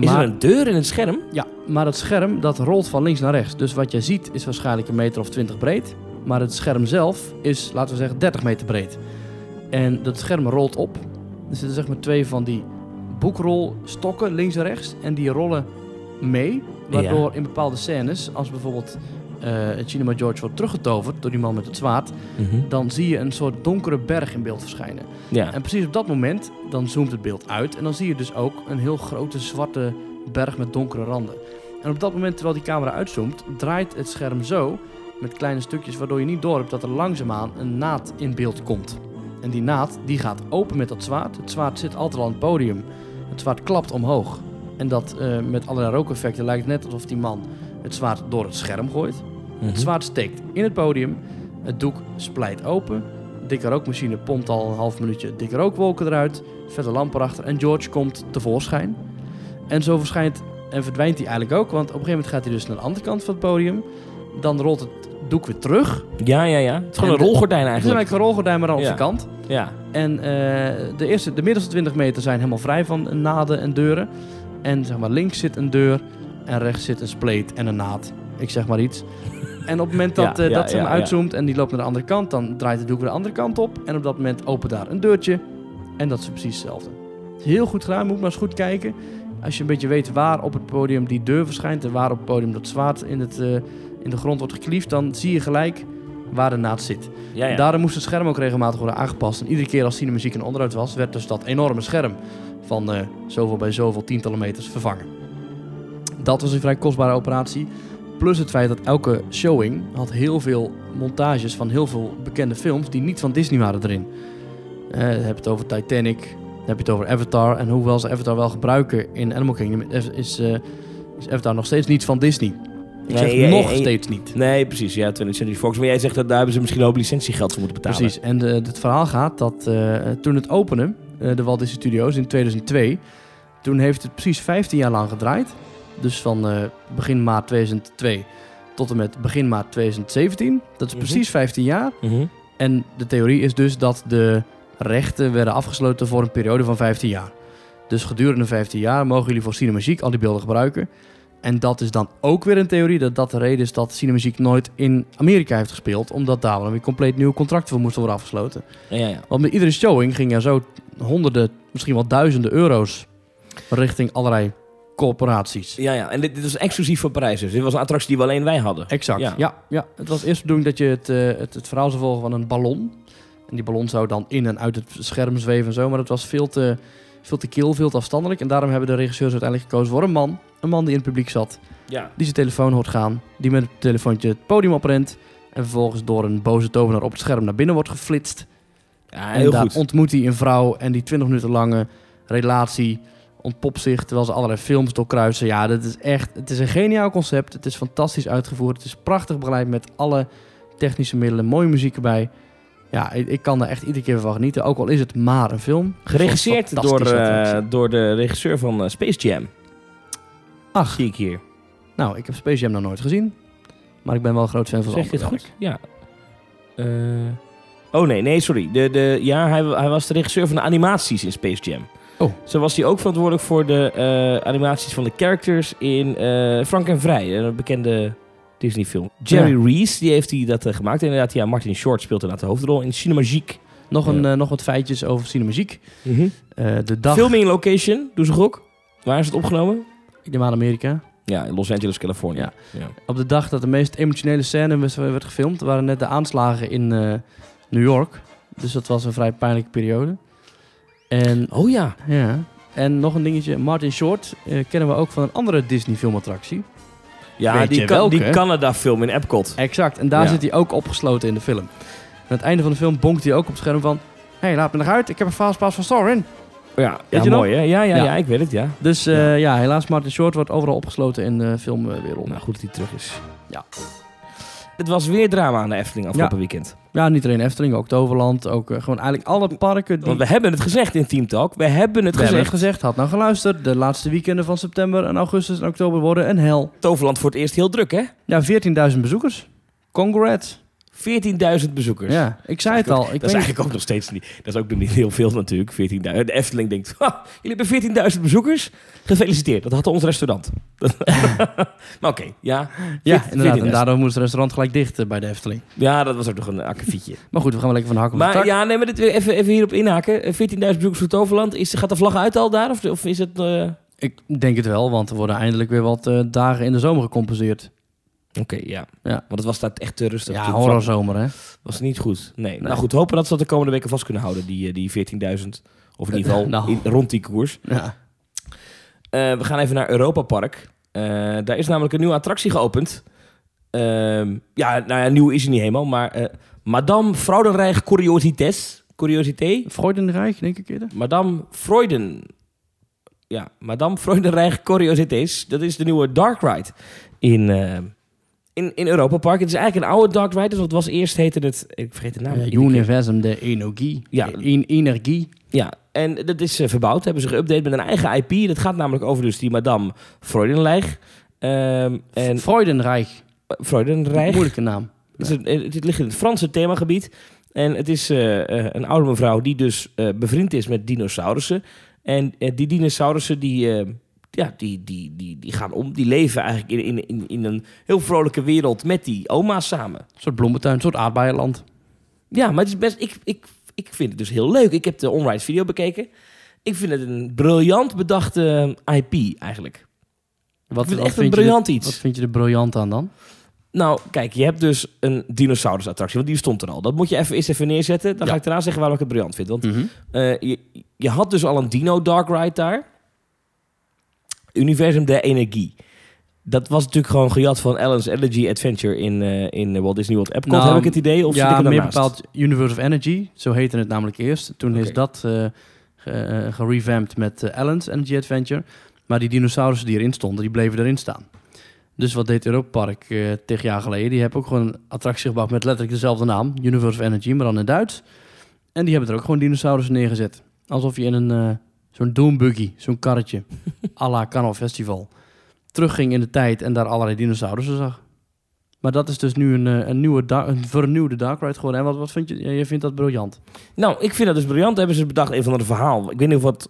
[SPEAKER 2] Is er een deur in het scherm?
[SPEAKER 1] Ja, maar het scherm dat rolt van links naar rechts. Dus wat jij ziet is waarschijnlijk een meter of 20 breed. Maar het scherm zelf is, laten we zeggen, 30 meter breed. En dat scherm rolt op. Er zitten zeg maar twee van die boekrolstokken links en rechts. En die rollen mee. Waardoor in bepaalde scènes, als bijvoorbeeld eh Cinema George wordt teruggetoverd door die man met het zwaard. Dan zie je een soort donkere berg in beeld verschijnen.
[SPEAKER 2] Ja.
[SPEAKER 1] En precies op dat moment, dan zoomt het beeld uit. En dan zie je dus ook een heel grote zwarte berg met donkere randen. En op dat moment, terwijl die camera uitzoomt, draait het scherm zo met kleine stukjes, waardoor je niet door hebt dat er langzaamaan een naad in beeld komt. En die naad, die gaat open met dat zwaard. Het zwaard zit altijd al aan het podium. Het zwaard klapt omhoog. En dat eh, met allerlei rookeffecten lijkt net alsof die man het zwaard door het scherm gooit.
[SPEAKER 2] Mhm.
[SPEAKER 1] Het zwaard steekt in het podium. Het doek splijt open. De dikke rookmachine pompt al een half minuutje dikke rookwolken eruit. Vette lamp erachter. En George komt tevoorschijn. En zo verschijnt en verdwijnt hij eigenlijk ook. Want op een gegeven moment gaat hij dus naar de andere kant van het podium. Dan rolt het doek weer terug.
[SPEAKER 2] Ja, ja, ja. Het is gewoon
[SPEAKER 1] En
[SPEAKER 2] een rolgordijn
[SPEAKER 1] Het is
[SPEAKER 2] eigenlijk.
[SPEAKER 1] eigenlijk een rolgordijn, maar dan op
[SPEAKER 2] Ja.
[SPEAKER 1] de kant.
[SPEAKER 2] Ja.
[SPEAKER 1] En eh, de, eerste, de middelste 20 meter zijn helemaal vrij van naden en deuren. En zeg maar links zit een deur en rechts zit een spleet en een naad. Ik zeg maar iets. En op het moment dat,
[SPEAKER 2] Ja,
[SPEAKER 1] eh,
[SPEAKER 2] ja,
[SPEAKER 1] dat ze hem
[SPEAKER 2] ja,
[SPEAKER 1] uitzoomt en die loopt naar de andere kant, dan draait het doek weer de andere kant op. En op dat moment opent daar een deurtje. En dat is precies hetzelfde. Heel goed gedaan, moet maar eens goed kijken. Als je een beetje weet waar op het podium die deur verschijnt en waar op het podium dat zwaard in, het, eh, in de grond wordt gekliefd, dan zie je gelijk waar de naad zit. Daarom moest het scherm ook regelmatig worden aangepast. En iedere keer als cinemuziek een onderhoud was, werd dus dat enorme scherm van eh, zoveel bij zoveel tientallen meters vervangen. Dat was een vrij kostbare operatie. Plus het feit dat elke showing had heel veel montages van heel veel bekende films die niet van Disney waren erin. Dan heb je het over Titanic, dan heb je het over Avatar. En hoewel ze Avatar wel gebruiken in Animal Kingdom, is, is, eh, is Avatar nog steeds niet van Disney. Ik
[SPEAKER 2] Nee,
[SPEAKER 1] zeg
[SPEAKER 2] ja,
[SPEAKER 1] nog
[SPEAKER 2] ja, ja.
[SPEAKER 1] steeds niet.
[SPEAKER 2] Nee, precies. Ja, 20th Century Fox. Maar jij zegt dat daar hebben ze misschien ook licentiegeld voor moeten betalen.
[SPEAKER 1] Precies, en het verhaal gaat dat eh, toen het opende, eh, de Walt Disney Studios in 2002, toen heeft het precies 15 jaar lang gedraaid. Dus van eh, begin maart 2002 tot en met begin maart 2017. Dat is
[SPEAKER 2] Mhm.
[SPEAKER 1] precies 15 jaar.
[SPEAKER 2] Mhm.
[SPEAKER 1] En de theorie is dus dat de rechten werden afgesloten voor een periode van 15 jaar. Dus gedurende 15 jaar mogen jullie voor Cinemagiek al die beelden gebruiken. En dat is dan ook weer een theorie dat dat de reden is dat Cinemagiek nooit in Amerika heeft gespeeld. Omdat daar dan weer compleet nieuwe contracten voor moesten worden afgesloten.
[SPEAKER 2] Ja, ja, ja.
[SPEAKER 1] Want met iedere showing ging er zo honderden, misschien wel duizenden euro's richting allerlei corporaties.
[SPEAKER 2] Ja, ja. En dit, dit was exclusief voor Parijs. Dus dit was een attractie die we alleen wij hadden.
[SPEAKER 1] Exact,
[SPEAKER 2] Ja.
[SPEAKER 1] ja. Ja, Het was eerst de bedoeling dat je het, eh, het, het verhaal zou volgen van een ballon. En die ballon zou dan in en uit het scherm zweven en zo. Maar dat was veel te, veel te kil, veel te afstandelijk. En daarom hebben de regisseurs uiteindelijk gekozen voor een man. Een man die in het publiek zat,
[SPEAKER 2] Ja.
[SPEAKER 1] die zijn telefoon hoort gaan. Die met het telefoontje het podium oprent. En vervolgens door een boze tovenaar op het scherm naar binnen wordt geflitst.
[SPEAKER 2] Ja,
[SPEAKER 1] en
[SPEAKER 2] heel
[SPEAKER 1] daar
[SPEAKER 2] goed.
[SPEAKER 1] ontmoet hij een vrouw en die 20 minuten lange relatie ontpopt zich terwijl ze allerlei films doorkruisen. Ja, dat is echt, het is een geniaal concept. Het is fantastisch uitgevoerd. Het is prachtig begeleid met alle technische middelen, mooie muziek erbij. Ja, ik, ik kan er echt iedere keer van genieten. Ook al is het maar een film.
[SPEAKER 2] Geregisseerd door, eh, door de regisseur van eh, Space Jam.
[SPEAKER 1] Ach.
[SPEAKER 2] Zie ik hier.
[SPEAKER 1] Nou, ik heb Space Jam nog nooit gezien. Maar ik ben wel een groot fan van
[SPEAKER 2] Zeg je het goed? Ja. Eh, oh nee, nee, sorry. De, de, ja, hij, hij was de regisseur van de animaties in Space Jam.
[SPEAKER 1] Oh.
[SPEAKER 2] Zo was hij ook verantwoordelijk voor de eh, animaties van de characters in eh, Frank en Vrij, een bekende Disney film. Jerry Reese, die heeft hij dat eh, gemaakt. Inderdaad, ja, Martin Short speelt inderdaad de hoofdrol in Cinemagique.
[SPEAKER 1] Nog, een,
[SPEAKER 2] Ja.
[SPEAKER 1] nog wat feitjes over Cinemagiek. Eh de dag...
[SPEAKER 2] Filming location, doe ze gok. Waar is het opgenomen?
[SPEAKER 1] Ik neem aan Amerika.
[SPEAKER 2] Ja, in Los Angeles, Californië.
[SPEAKER 1] Ja.
[SPEAKER 2] ja.
[SPEAKER 1] Op de dag dat de meest emotionele scène werd gefilmd, waren net de aanslagen in eh, New York. Dus dat was een vrij pijnlijke periode. En,
[SPEAKER 2] Oh ja.
[SPEAKER 1] ja. en nog een dingetje, Martin Short eh, kennen we ook van een andere Disney filmattractie.
[SPEAKER 2] Ja, die,
[SPEAKER 1] welke?
[SPEAKER 2] die Canada film in Epcot.
[SPEAKER 1] Exact, en daar
[SPEAKER 2] Ja.
[SPEAKER 1] zit hij ook opgesloten in de film. En aan het einde van de film bonkt hij ook op het scherm van... Hé, hey, laat me nog uit, ik heb een fastpass van Sorin.
[SPEAKER 2] Ja,
[SPEAKER 1] Weet
[SPEAKER 2] ja
[SPEAKER 1] je
[SPEAKER 2] mooi hè? Ja, ja, ja,
[SPEAKER 1] Ja.
[SPEAKER 2] ik weet het, ja.
[SPEAKER 1] Dus eh, ja. helaas Martin Short wordt overal opgesloten in de filmwereld.
[SPEAKER 2] Nou, goed dat hij terug is.
[SPEAKER 1] Ja.
[SPEAKER 2] het was weer drama aan de Efteling afgelopen weekend.
[SPEAKER 1] Ja, niet alleen Efteling, ook Toverland. Ook eh, gewoon eigenlijk alle parken die...
[SPEAKER 2] Want we hebben het gezegd in Team Talk. We hebben het
[SPEAKER 1] We hebben
[SPEAKER 2] gezegd.
[SPEAKER 1] het gezegd, had nou geluisterd. De laatste weekenden van september en augustus en oktober worden een hel.
[SPEAKER 2] Toverland voor het eerst heel druk, hè?
[SPEAKER 1] Ja, 14.000 bezoekers. Congrats.
[SPEAKER 2] 14.000 bezoekers.
[SPEAKER 1] Ja, ik zei het al. Ik
[SPEAKER 2] dat is eigenlijk ook nog steeds niet. Dat is ook nog niet heel veel natuurlijk. 14.000. De Efteling denkt: "Ha, jullie hebben 14.000 bezoekers. Gefeliciteerd. Dat had ons restaurant. maar oké, ja.
[SPEAKER 1] Ja,
[SPEAKER 2] 14.000.
[SPEAKER 1] inderdaad. En daardoor moest het restaurant gelijk dicht eh, bij de Efteling.
[SPEAKER 2] Ja, dat was ook nog een akkefietje.
[SPEAKER 1] Maar goed, we gaan wel lekker van de hak op de
[SPEAKER 2] maar ja, nee, maar dit, even, even hierop inhaken. Eh, 14.000 bezoekers voor Toverland. Is, gaat de vlag uit al daar? Of, of is het. eh,
[SPEAKER 1] Ik denk het wel, want er worden eindelijk weer wat eh, dagen in de zomer gecompenseerd.
[SPEAKER 2] Oké, ja.
[SPEAKER 1] Ja.
[SPEAKER 2] Want het was daar echt te rustig.
[SPEAKER 1] Ja, horrorzomer hè.
[SPEAKER 2] Was niet goed. Nee.
[SPEAKER 1] Nee.
[SPEAKER 2] Nou goed, hopen dat ze dat de komende weken vast kunnen houden. Die, eh, die 14.000. Of in ieder geval
[SPEAKER 1] Nou.
[SPEAKER 2] in- rond die koers.
[SPEAKER 1] Ja.
[SPEAKER 2] Eh, we gaan even naar Europa Park. Eh, daar is namelijk een nieuwe attractie geopend. Ehm, ja, nou ja, nieuw is hij niet helemaal, maar Madame Fraudenreich Curiosites. Curiosité?
[SPEAKER 1] Freudenreich, denk ik eerder.
[SPEAKER 2] Madame Freuden. Ja, Madame Freudenreich Curiosités. Dat is de nieuwe Dark Ride in, in, in Europa Park. Het is eigenlijk een oude Dark Ride. Dus wat was eerst heette het... Ik vergeet de naam. Keer.
[SPEAKER 1] Universum de Energie.
[SPEAKER 2] Ja.
[SPEAKER 1] En- energie.
[SPEAKER 2] Ja, en dat is eh, verbouwd. Hebben ze geüpdate met een eigen IP. Dat gaat namelijk over dus die Madame Freudenreich. Ehm en
[SPEAKER 1] Freudenreich.
[SPEAKER 2] Freudenreich.
[SPEAKER 1] Moeilijke naam.
[SPEAKER 2] Het, is een- het ligt in het Franse themagebied. En het is eh, eh, een oude mevrouw die dus bevriend is met dinosaurussen. En die dinosaurussen die, ja, die, die, die, die gaan om. Die leven eigenlijk in, in, in, in een heel vrolijke wereld met die oma's samen.
[SPEAKER 1] Een soort bloementuin, een soort aardbeienland.
[SPEAKER 2] Ja, maar het is best, ik, ik, ik vind het dus heel leuk. Ik heb de onride video bekeken. Ik vind het een briljant bedachte IP eigenlijk.
[SPEAKER 1] Wat,
[SPEAKER 2] ik vind
[SPEAKER 1] wat
[SPEAKER 2] echt een
[SPEAKER 1] vind
[SPEAKER 2] briljant iets.
[SPEAKER 1] Wat vind je er briljant aan dan?
[SPEAKER 2] Nou, kijk, je hebt dus een dinosaurusattractie, want die stond er al. Dat moet je even, eerst even neerzetten. Dan
[SPEAKER 1] Ja.
[SPEAKER 2] ga ik daarna zeggen waarom ik het briljant vind. Want eh, je, je had dus al een Dino Dark Ride daar. Universum der Energie. Dat was natuurlijk gewoon gejat van Ellen's Energy Adventure in, eh, in Walt Disney World Epcot.
[SPEAKER 1] Nou,
[SPEAKER 2] heb ik het idee? Of zit ik
[SPEAKER 1] ja,
[SPEAKER 2] er
[SPEAKER 1] meer bepaald Universe of Energy. Zo heette het namelijk eerst. Toen is dat eh, gerevamped met Allen's Energy Adventure. Maar die dinosaurussen die erin stonden, die bleven erin staan. Dus wat deed Europa Park tig jaar geleden? Die hebben ook gewoon een attractie gebouwd met letterlijk dezelfde naam. Universe of Energy, maar dan in Duits. En die hebben er ook gewoon dinosaurussen neergezet. Alsof je in een zo'n doombuggy, zo'n karretje, à la Carnival Festival, terugging in de tijd en daar allerlei dinosaurussen zag. Maar dat is dus nu een, eh, een, nieuwe een vernieuwde Dark Ride geworden. En wat, wat vind je? Je vindt dat briljant.
[SPEAKER 2] Nou, ik vind dat dus briljant. Hebben ze bedacht een van de verhaal. Ik weet niet of het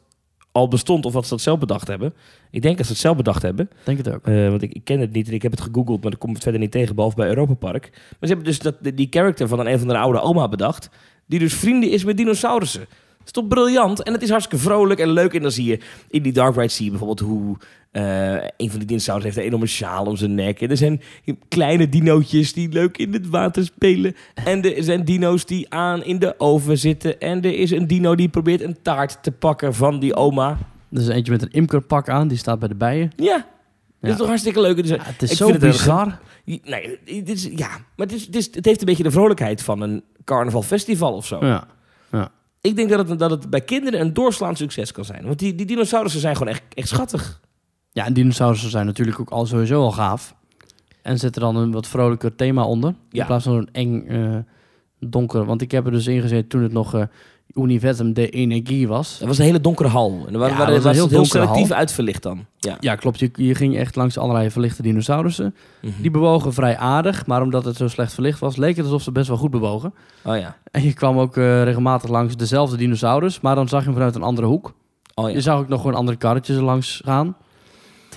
[SPEAKER 2] al bestond of wat ze dat zelf bedacht hebben. Ik denk dat ze het zelf bedacht hebben.
[SPEAKER 1] Denk het ook.
[SPEAKER 2] Eh, want ik, ik ken het niet en ik heb het gegoogeld, maar ik kom het verder niet tegen, behalve bij Europa Park. Maar ze hebben dus dat, die character van een, een van de oude oma bedacht, die dus vrienden is met dinosaurussen. Is toch briljant? En het is hartstikke vrolijk en leuk. En dan zie je in die Dark Ride zie je bijvoorbeeld hoe eh, een van die dinosaurussen heeft een enorme sjaal om zijn nek. En er zijn kleine dinootjes die leuk in het water spelen. En er zijn dino's die aan in de oven zitten. En er is een dino die probeert een taart te pakken van die oma.
[SPEAKER 1] Er is eentje met een imkerpak aan, die staat bij de bijen.
[SPEAKER 2] Ja, dat
[SPEAKER 1] Ja.
[SPEAKER 2] is toch hartstikke leuk. Dus,
[SPEAKER 1] Ja, het is
[SPEAKER 2] Ik
[SPEAKER 1] zo
[SPEAKER 2] vind het een-
[SPEAKER 1] bizar.
[SPEAKER 2] Nee, dit is, ja, maar het, is, het, is, het heeft een beetje de vrolijkheid van een carnavalfestival of zo.
[SPEAKER 1] Ja.
[SPEAKER 2] Ik denk dat het, dat het bij kinderen een doorslaand succes kan zijn. Want die, die dinosaurussen zijn gewoon echt, echt schattig.
[SPEAKER 1] ja, en dinosaurussen zijn natuurlijk ook al sowieso al gaaf. En zet er dan een wat vrolijker thema onder.
[SPEAKER 2] Ja.
[SPEAKER 1] In plaats van een eng, eh, donker. Want ik heb er dus ingezet toen het nog eh, Universum de Energie was.
[SPEAKER 2] Dat was een hele donkere hal. En er waren,
[SPEAKER 1] Ja, was
[SPEAKER 2] heel,
[SPEAKER 1] heel
[SPEAKER 2] selectief
[SPEAKER 1] hal.
[SPEAKER 2] uitverlicht dan. Ja.
[SPEAKER 1] Ja, klopt. Je, je ging echt langs allerlei verlichte dinosaurussen.
[SPEAKER 2] Mhm.
[SPEAKER 1] Die bewogen vrij aardig, maar omdat het zo slecht verlicht was, leek het alsof ze best wel goed bewogen.
[SPEAKER 2] Oh ja.
[SPEAKER 1] En je kwam ook eh, regelmatig langs dezelfde dinosaurus, maar dan zag je hem vanuit een andere hoek.
[SPEAKER 2] Oh
[SPEAKER 1] Je
[SPEAKER 2] ja.
[SPEAKER 1] zag ook nog gewoon andere karretjes langs gaan.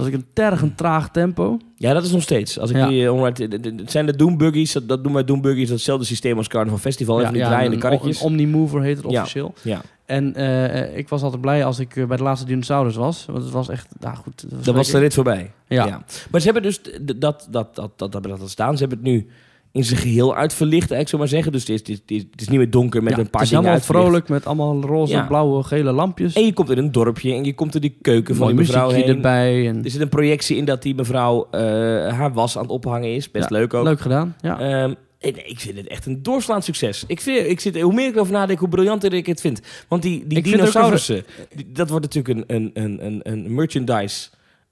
[SPEAKER 1] Was ook een tergend traag tempo.
[SPEAKER 2] ja, dat is nog steeds. Als ik
[SPEAKER 1] Ja.
[SPEAKER 2] die, eh, de- de- het zijn de Doombuggies. Dat, dat doen wij Doombuggies. Hetzelfde systeem als Carnaval Festival. Even die draaiende
[SPEAKER 1] een,
[SPEAKER 2] karretjes.
[SPEAKER 1] Een Omnimover heet het
[SPEAKER 2] Ja.
[SPEAKER 1] officieel.
[SPEAKER 2] ja.
[SPEAKER 1] En eh, ik was altijd blij als ik eh, bij de laatste dinosaurus was. Want het was echt, nou goed.
[SPEAKER 2] Dat was de
[SPEAKER 1] lekker.
[SPEAKER 2] rit voorbij.
[SPEAKER 1] Ja.
[SPEAKER 2] Maar ze hebben dus dat, dat, dat, dat, dat hebben dat staan. Ze hebben het nu in zijn geheel uitverlicht, eigenlijk zo maar zeggen. Dus het is, het is, het niet meer donker met
[SPEAKER 1] Ja,
[SPEAKER 2] een paar
[SPEAKER 1] het is
[SPEAKER 2] dingen
[SPEAKER 1] helemaal vrolijk met allemaal roze,
[SPEAKER 2] Ja.
[SPEAKER 1] blauwe, gele lampjes.
[SPEAKER 2] En je komt in een dorpje en je komt in die keuken van die mevrouw heen.
[SPEAKER 1] erbij. En,
[SPEAKER 2] Er zit een projectie in dat die mevrouw eh, haar was aan het ophangen is. Best
[SPEAKER 1] Ja,
[SPEAKER 2] leuk ook.
[SPEAKER 1] Leuk gedaan, ja.
[SPEAKER 2] Ehm, en ik vind het echt een doorslaand succes. Ik vind, ik zit, hoe meer ik erover nadenk, hoe briljanter ik het vind. Want die, die
[SPEAKER 1] Ik
[SPEAKER 2] dinosaurussen, dat wordt natuurlijk een, een, een, een merchandise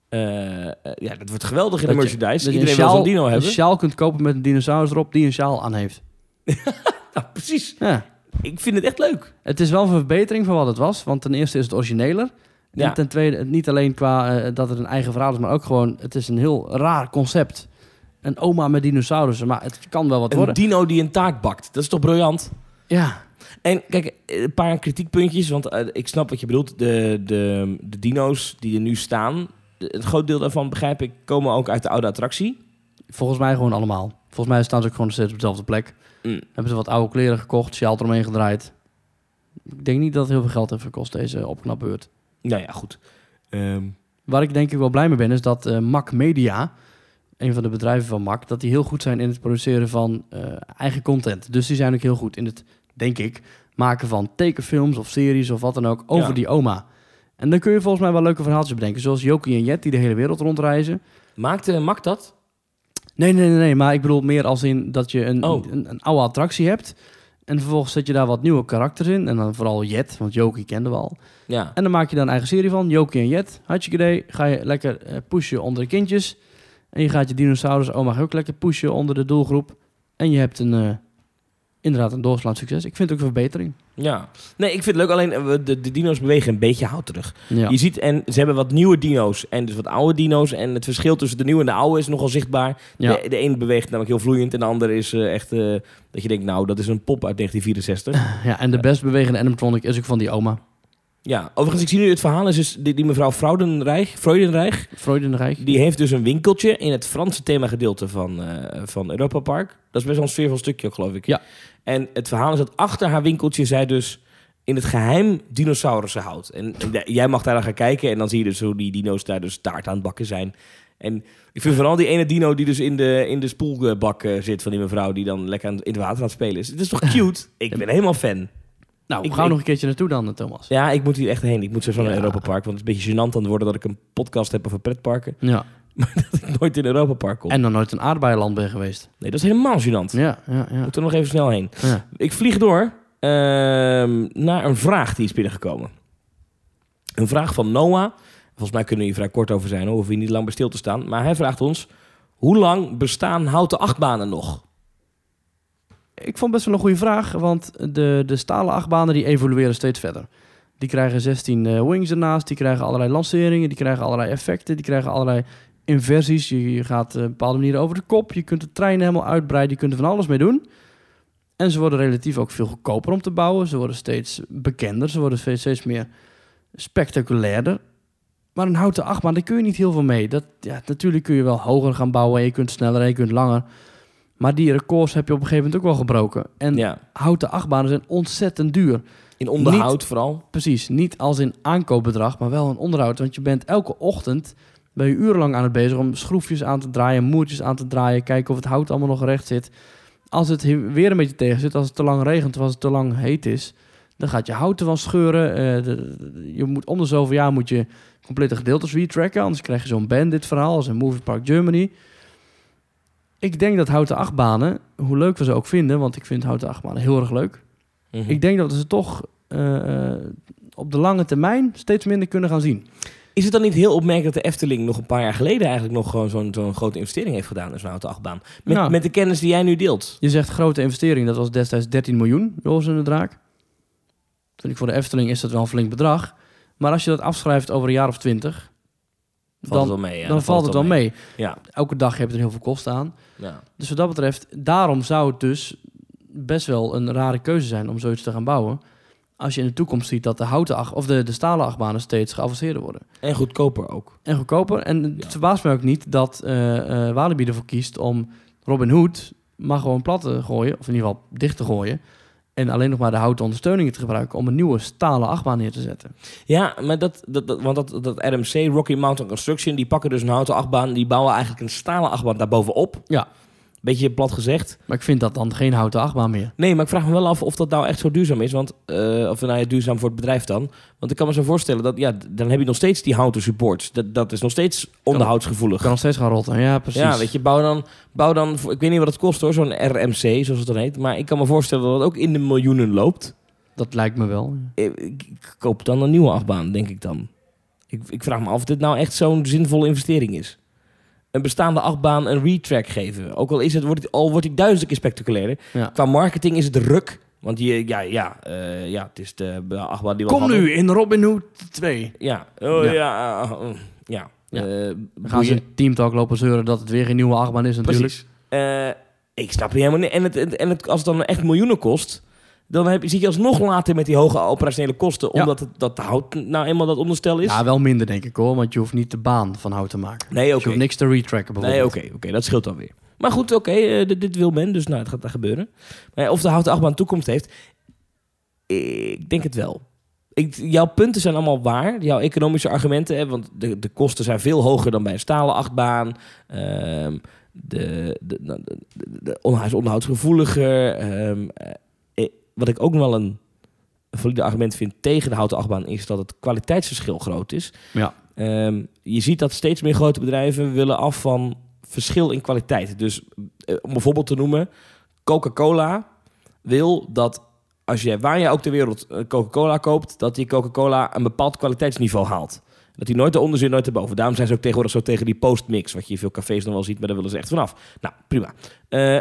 [SPEAKER 2] Eh, ja, dat wordt geweldig in
[SPEAKER 1] Dat
[SPEAKER 2] de merchandise.
[SPEAKER 1] Dat je
[SPEAKER 2] Iedereen
[SPEAKER 1] een
[SPEAKER 2] wil zo'n dino
[SPEAKER 1] een
[SPEAKER 2] hebben.
[SPEAKER 1] sjaal kunt kopen met een dinosaurus erop die een sjaal aan heeft.
[SPEAKER 2] Nou, precies.
[SPEAKER 1] Ja.
[SPEAKER 2] Ik vind het echt leuk.
[SPEAKER 1] Het is wel een verbetering van wat het was. Want ten eerste is het origineler.
[SPEAKER 2] Ja.
[SPEAKER 1] En ten tweede, niet alleen qua eh, dat het een eigen verhaal is, maar ook gewoon, het is een heel raar concept. Een oma met dinosaurussen, maar het kan wel wat
[SPEAKER 2] Een
[SPEAKER 1] worden.
[SPEAKER 2] dino die een taak bakt. Dat is toch briljant?
[SPEAKER 1] Ja,
[SPEAKER 2] En kijk, een paar kritiekpuntjes, want ik snap wat je bedoelt. De, de, de dino's die er nu staan, het groot deel daarvan, begrijp ik, komen ook uit de oude attractie.
[SPEAKER 1] volgens mij gewoon allemaal. Volgens mij staan ze ook gewoon steeds op dezelfde plek.
[SPEAKER 2] Mm.
[SPEAKER 1] Hebben ze wat oude kleren gekocht, sjaal eromheen gedraaid. Ik denk niet dat het heel veel geld heeft gekost, deze opknapbeurt.
[SPEAKER 2] Nou ja, goed. Ehm,
[SPEAKER 1] Waar ik denk ik wel blij mee ben, is dat eh Mac Media, een van de bedrijven van Mac, dat die heel goed zijn in het produceren van eh, eigen content. Dus die zijn ook heel goed in het, denk ik, maken van tekenfilms of series of wat dan ook over
[SPEAKER 2] Ja.
[SPEAKER 1] die oma. En dan kun je volgens mij wel leuke verhaaltjes bedenken, zoals Jokie en Jet die de hele wereld rondreizen.
[SPEAKER 2] maakte Mac dat?
[SPEAKER 1] Nee, nee, nee, nee, maar ik bedoel meer als in dat je een,
[SPEAKER 2] Oh.
[SPEAKER 1] een, een oude attractie hebt. En vervolgens zet je daar wat nieuwe karakters in. En dan vooral Jet, want Jokie kenden we al.
[SPEAKER 2] Ja.
[SPEAKER 1] En dan maak je daar een eigen serie van. Jokie en Jet, hartstikke idee. Ga je lekker eh, pushen onder de kindjes. En je gaat je dinosaurus oma ook lekker pushen onder de doelgroep. En je hebt een, eh, inderdaad een doorslaand succes. Ik vind het ook een verbetering.
[SPEAKER 2] Ja. Nee, ik vind het leuk. Alleen eh, de, de dino's bewegen een beetje hout terug.
[SPEAKER 1] Ja.
[SPEAKER 2] Je ziet, en ze hebben wat nieuwe dino's en dus wat oude dino's. En het verschil tussen de nieuwe en de oude is nogal zichtbaar.
[SPEAKER 1] Ja.
[SPEAKER 2] De, de ene beweegt namelijk heel vloeiend en de andere is eh, echt... eh, dat je denkt, nou, dat is een pop uit 1964.
[SPEAKER 1] ja, en de best bewegende animatronic is ook van die oma.
[SPEAKER 2] Ja, overigens, ik zie nu het verhaal is dus die, die mevrouw Freudenreich, Freudenreich,
[SPEAKER 1] Freudenrijk.
[SPEAKER 2] die heeft dus een winkeltje in het Franse themagedeelte van, eh van Europa Park. Dat is best wel een sfeervol stukje, ook, geloof ik.
[SPEAKER 1] Ja.
[SPEAKER 2] En het verhaal is dat achter haar winkeltje zij dus in het geheim dinosaurussen houdt. En jij mag daar dan gaan kijken en dan zie je dus hoe die dino's daar dus taart aan het bakken zijn. En ik vind vooral die ene dino die dus in de, in de spoelbak eh, zit van die mevrouw... die dan lekker aan, in het water aan het spelen is. Het is toch cute? Ik ben helemaal fan.
[SPEAKER 1] Nou,
[SPEAKER 2] Ik-
[SPEAKER 1] ga nog een keertje naartoe dan, eh, Thomas.
[SPEAKER 2] Ja, ik moet hier echt heen. Ik moet zo naar
[SPEAKER 1] Ja.
[SPEAKER 2] Europa Park. Want het is een beetje gênant aan het worden dat ik een podcast heb over pretparken.
[SPEAKER 1] Ja.
[SPEAKER 2] Dat ik nooit in Europa Park kom.
[SPEAKER 1] En dan nooit een aardbeienland ben geweest.
[SPEAKER 2] Nee, dat is helemaal gênant.
[SPEAKER 1] Ja, ja, ja.
[SPEAKER 2] Moet er nog even snel heen.
[SPEAKER 1] ja.
[SPEAKER 2] Ik vlieg door ehm, naar een vraag die is binnengekomen. Een vraag van Noah. Volgens mij kunnen we hier vrij kort over zijn. Hoor. Hoeven hier niet lang bij stil te staan. Maar hij vraagt ons... Hoe lang bestaan houten achtbanen nog?
[SPEAKER 1] Ik vond best wel een goede vraag, want de, de stalen achtbanen die evolueren steeds verder. Die krijgen 16 eh, wings ernaast, die krijgen allerlei lanceringen, die krijgen allerlei effecten, die krijgen allerlei inversies. Je, gaat eh, op bepaalde manieren over de kop, je kunt de trein helemaal uitbreiden, je kunt er van alles mee doen. En ze worden relatief ook veel goedkoper om te bouwen, ze worden steeds bekender, ze worden steeds, steeds meer spectaculairder. Maar een houten achtbaan, daar kun je niet heel veel mee. Dat, ja, natuurlijk kun je wel hoger gaan bouwen, en je kunt sneller en je kunt langer. Maar die records heb je op een gegeven moment ook wel gebroken. En
[SPEAKER 2] Ja,
[SPEAKER 1] houten achtbanen zijn ontzettend duur.
[SPEAKER 2] in onderhoud vooral.
[SPEAKER 1] Precies, niet als in aankoopbedrag, maar wel in onderhoud. Want je bent elke ochtend ben je urenlang aan het bezig om schroefjes aan te draaien, moertjes aan te draaien, kijken of het hout allemaal nog recht zit. Als het he- weer een beetje tegen zit, als het te lang regent of als het te lang heet is, dan gaat je hout ervan scheuren. Eh, de- de- je moet om de zoveel jaar moet je complete gedeeltes retracken, anders krijg je zo'n bandit verhaal als in Movie Park Germany. Ik denk dat houten achtbanen, hoe leuk we ze ook vinden, want ik vind houten achtbanen heel erg leuk.
[SPEAKER 2] Mhm.
[SPEAKER 1] Ik denk dat we ze toch eh, eh, op de lange termijn steeds minder kunnen gaan zien.
[SPEAKER 2] Is het dan niet heel opmerkelijk dat de Efteling nog een paar jaar geleden eigenlijk nog gewoon zo'n zo'n grote investering heeft gedaan in zo'n houten achtbaan? Met,
[SPEAKER 1] Nou.
[SPEAKER 2] met de kennis die jij nu deelt.
[SPEAKER 1] Je zegt grote investering, dat was destijds 13 miljoen, Joris en de Draak. Vind ik voor de Efteling is dat wel een flink bedrag. Maar als je dat afschrijft over een jaar of twintig,
[SPEAKER 2] Valt
[SPEAKER 1] dan,
[SPEAKER 2] het wel mee. Ja,
[SPEAKER 1] dan valt het wel mee.
[SPEAKER 2] Ja,
[SPEAKER 1] Elke dag heb je er heel veel kosten aan.
[SPEAKER 2] ja.
[SPEAKER 1] Dus wat dat betreft, daarom zou het dus best wel een rare keuze zijn om zoiets te gaan bouwen. Als je in de toekomst ziet dat de houten acht, of de, de stalen achtbanen steeds geavanceerder worden.
[SPEAKER 2] En goedkoper ook.
[SPEAKER 1] En goedkoper. En het
[SPEAKER 2] Ja.
[SPEAKER 1] verbaast mij ook niet dat eh Walibi ervoor kiest om Robin Hood maar gewoon plat te gooien, of in ieder geval dicht te gooien. En alleen nog maar de houten ondersteuningen te gebruiken om een nieuwe stalen achtbaan neer te zetten.
[SPEAKER 2] Ja, maar dat, dat, dat, want dat, dat RMC, Rocky Mountain Construction, die pakken dus een houten achtbaan, die bouwen eigenlijk een stalen achtbaan daarbovenop.
[SPEAKER 1] Ja.
[SPEAKER 2] Beetje plat gezegd.
[SPEAKER 1] Maar ik vind dat dan geen houten achtbaan meer.
[SPEAKER 2] Nee, maar ik vraag me wel af of dat nou echt zo duurzaam is. Want, eh, of nou ja, duurzaam voor het bedrijf dan. Want ik kan me zo voorstellen dat, ja, dan heb je nog steeds die houten supports. Dat, dat is nog steeds onderhoudsgevoelig.
[SPEAKER 1] Kan nog steeds gaan rotten. Ja, precies.
[SPEAKER 2] Ja, weet je, bouw dan, bouw dan, ik weet niet wat het kost hoor, zo'n RMC, zoals het dan heet. Maar ik kan me voorstellen dat het ook in de miljoenen loopt.
[SPEAKER 1] Dat lijkt me wel.
[SPEAKER 2] Eh, Ik, ik koop dan een nieuwe achtbaan, denk ik dan. Ik, ik vraag me af of dit nou echt zo'n zinvolle investering is. Een bestaande achtbaan een retrack geven. Ook al, is het, wordt het, al wordt die duizend keer spectaculairder.
[SPEAKER 1] Ja.
[SPEAKER 2] Qua marketing is het ruk. Want je, ja, ja, eh, ja, het is de achtbaan die we
[SPEAKER 1] Kom
[SPEAKER 2] hadden.
[SPEAKER 1] nu in Robin Hood 2.
[SPEAKER 2] Ja, oh,
[SPEAKER 1] Ja.
[SPEAKER 2] ja. uh, ja.
[SPEAKER 1] Ja.
[SPEAKER 2] Eh,
[SPEAKER 1] Dan gaan ze Teamtalk lopen zeuren dat het weer geen nieuwe achtbaan is natuurlijk.
[SPEAKER 2] Precies. Eh, ik snap het helemaal niet. En, het, het- en het, als het dan echt miljoenen kost, dan heb, je- zit je alsnog later met die hoge operationele kosten.
[SPEAKER 1] Ja.
[SPEAKER 2] Omdat het, dat hout nou eenmaal dat onderstel is.
[SPEAKER 1] Ja, wel minder denk ik hoor, want je hoeft niet de baan van hout te maken.
[SPEAKER 2] nee,
[SPEAKER 1] Dus
[SPEAKER 2] oké.
[SPEAKER 1] je hoeft niks te retracken
[SPEAKER 2] Nee, oké, oké, dat scheelt dan weer. Maar goed, oké, eh, dit, dit wil men, dus nou, het gaat daar gebeuren. Maar of de houten achtbaan toekomst heeft, ik denk het wel. Ik, jouw punten zijn allemaal waar, jouw economische argumenten, hè, want de, de kosten zijn veel hoger dan bij een stalen achtbaan. Ehm, de, de, de, de, onderhoudsgevoeliger. Ehm, eh, wat ik ook nog wel een, valide argument vind tegen de houten achtbaan, is dat het kwaliteitsverschil groot is.
[SPEAKER 1] Ja.
[SPEAKER 2] Ehm, je ziet dat steeds meer grote bedrijven willen af van verschil in kwaliteit. Dus eh, om een voorbeeld te noemen, Coca-Cola wil dat als je waar je ook ter wereld eh, Coca-Cola koopt, dat die Coca-Cola een bepaald kwaliteitsniveau haalt. Dat die nooit eronder zit, nooit erboven. Daarom zijn ze ook tegenwoordig zo tegen die postmix, wat je in veel cafés nog wel ziet, maar daar willen ze echt vanaf. Nou, prima. Eh,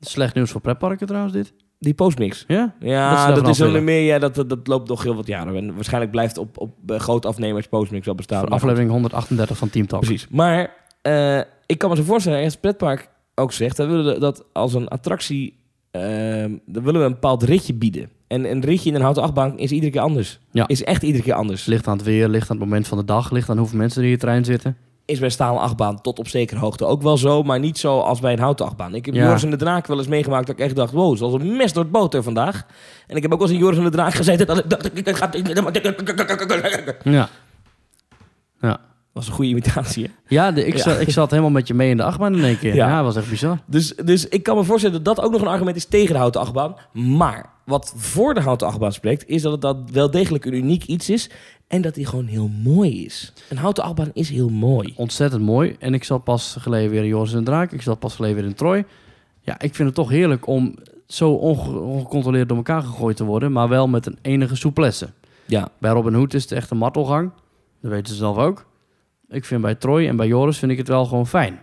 [SPEAKER 1] Slecht nieuws voor pretparken trouwens dit.
[SPEAKER 2] Die postmix.
[SPEAKER 1] Ja?
[SPEAKER 2] Ja, dat, is wel meer. Ja, dat, dat, dat loopt nog heel wat jaren. En waarschijnlijk blijft op, op eh, grote afnemers postmix wel bestaan.
[SPEAKER 1] Aflevering 138 van Teamtalk.
[SPEAKER 2] Precies. Maar eh, ik kan me zo voorstellen, als het pretpark ook zegt, dan willen we dat als een attractie, ehm, dan willen we een bepaald ritje bieden. En een ritje in een houten achtbaan is iedere keer anders.
[SPEAKER 1] Ja.
[SPEAKER 2] Is echt iedere keer anders.
[SPEAKER 1] Ligt aan het weer, ligt aan het moment van de dag, ligt aan hoeveel mensen er in je trein zitten.
[SPEAKER 2] Is bij stalen achtbaan tot op zekere hoogte ook wel zo, maar niet zo als bij een houten achtbaan. Ik heb
[SPEAKER 1] Ja.
[SPEAKER 2] Joris en de Draak wel eens meegemaakt dat ik echt dacht, wow, zoals een mes door het boter vandaag. En ik heb ook wel eens in Joris en de Draak gezeten dat ik dacht, ik ga...
[SPEAKER 1] Ja. Ja.
[SPEAKER 2] Was een goede imitatie, hè?
[SPEAKER 1] Ja, de, ik,
[SPEAKER 2] Ja.
[SPEAKER 1] Zat, ik zat helemaal met je mee in de achtbaan in één keer.
[SPEAKER 2] Ja.
[SPEAKER 1] Was echt bizar.
[SPEAKER 2] Dus, dus ik kan me voorstellen dat dat ook nog een argument is tegen de houten achtbaan. Maar wat voor de houten achtbaan spreekt, is dat het dat wel degelijk een uniek iets is. En dat die gewoon heel mooi is. Een houten achtbaan is heel mooi.
[SPEAKER 1] Ontzettend mooi. En ik zat pas geleden weer in Joris en Draak. Ik zat pas geleden weer in Troy. Ja, ik vind het toch heerlijk om zo onge- ongecontroleerd door elkaar gegooid te worden. Maar wel met een enige souplesse.
[SPEAKER 2] Ja,
[SPEAKER 1] Bij Robin Hood is het echt een martelgang. Dat weten ze zelf ook. Ik vind bij Troy en bij Joris vind ik het wel gewoon fijn.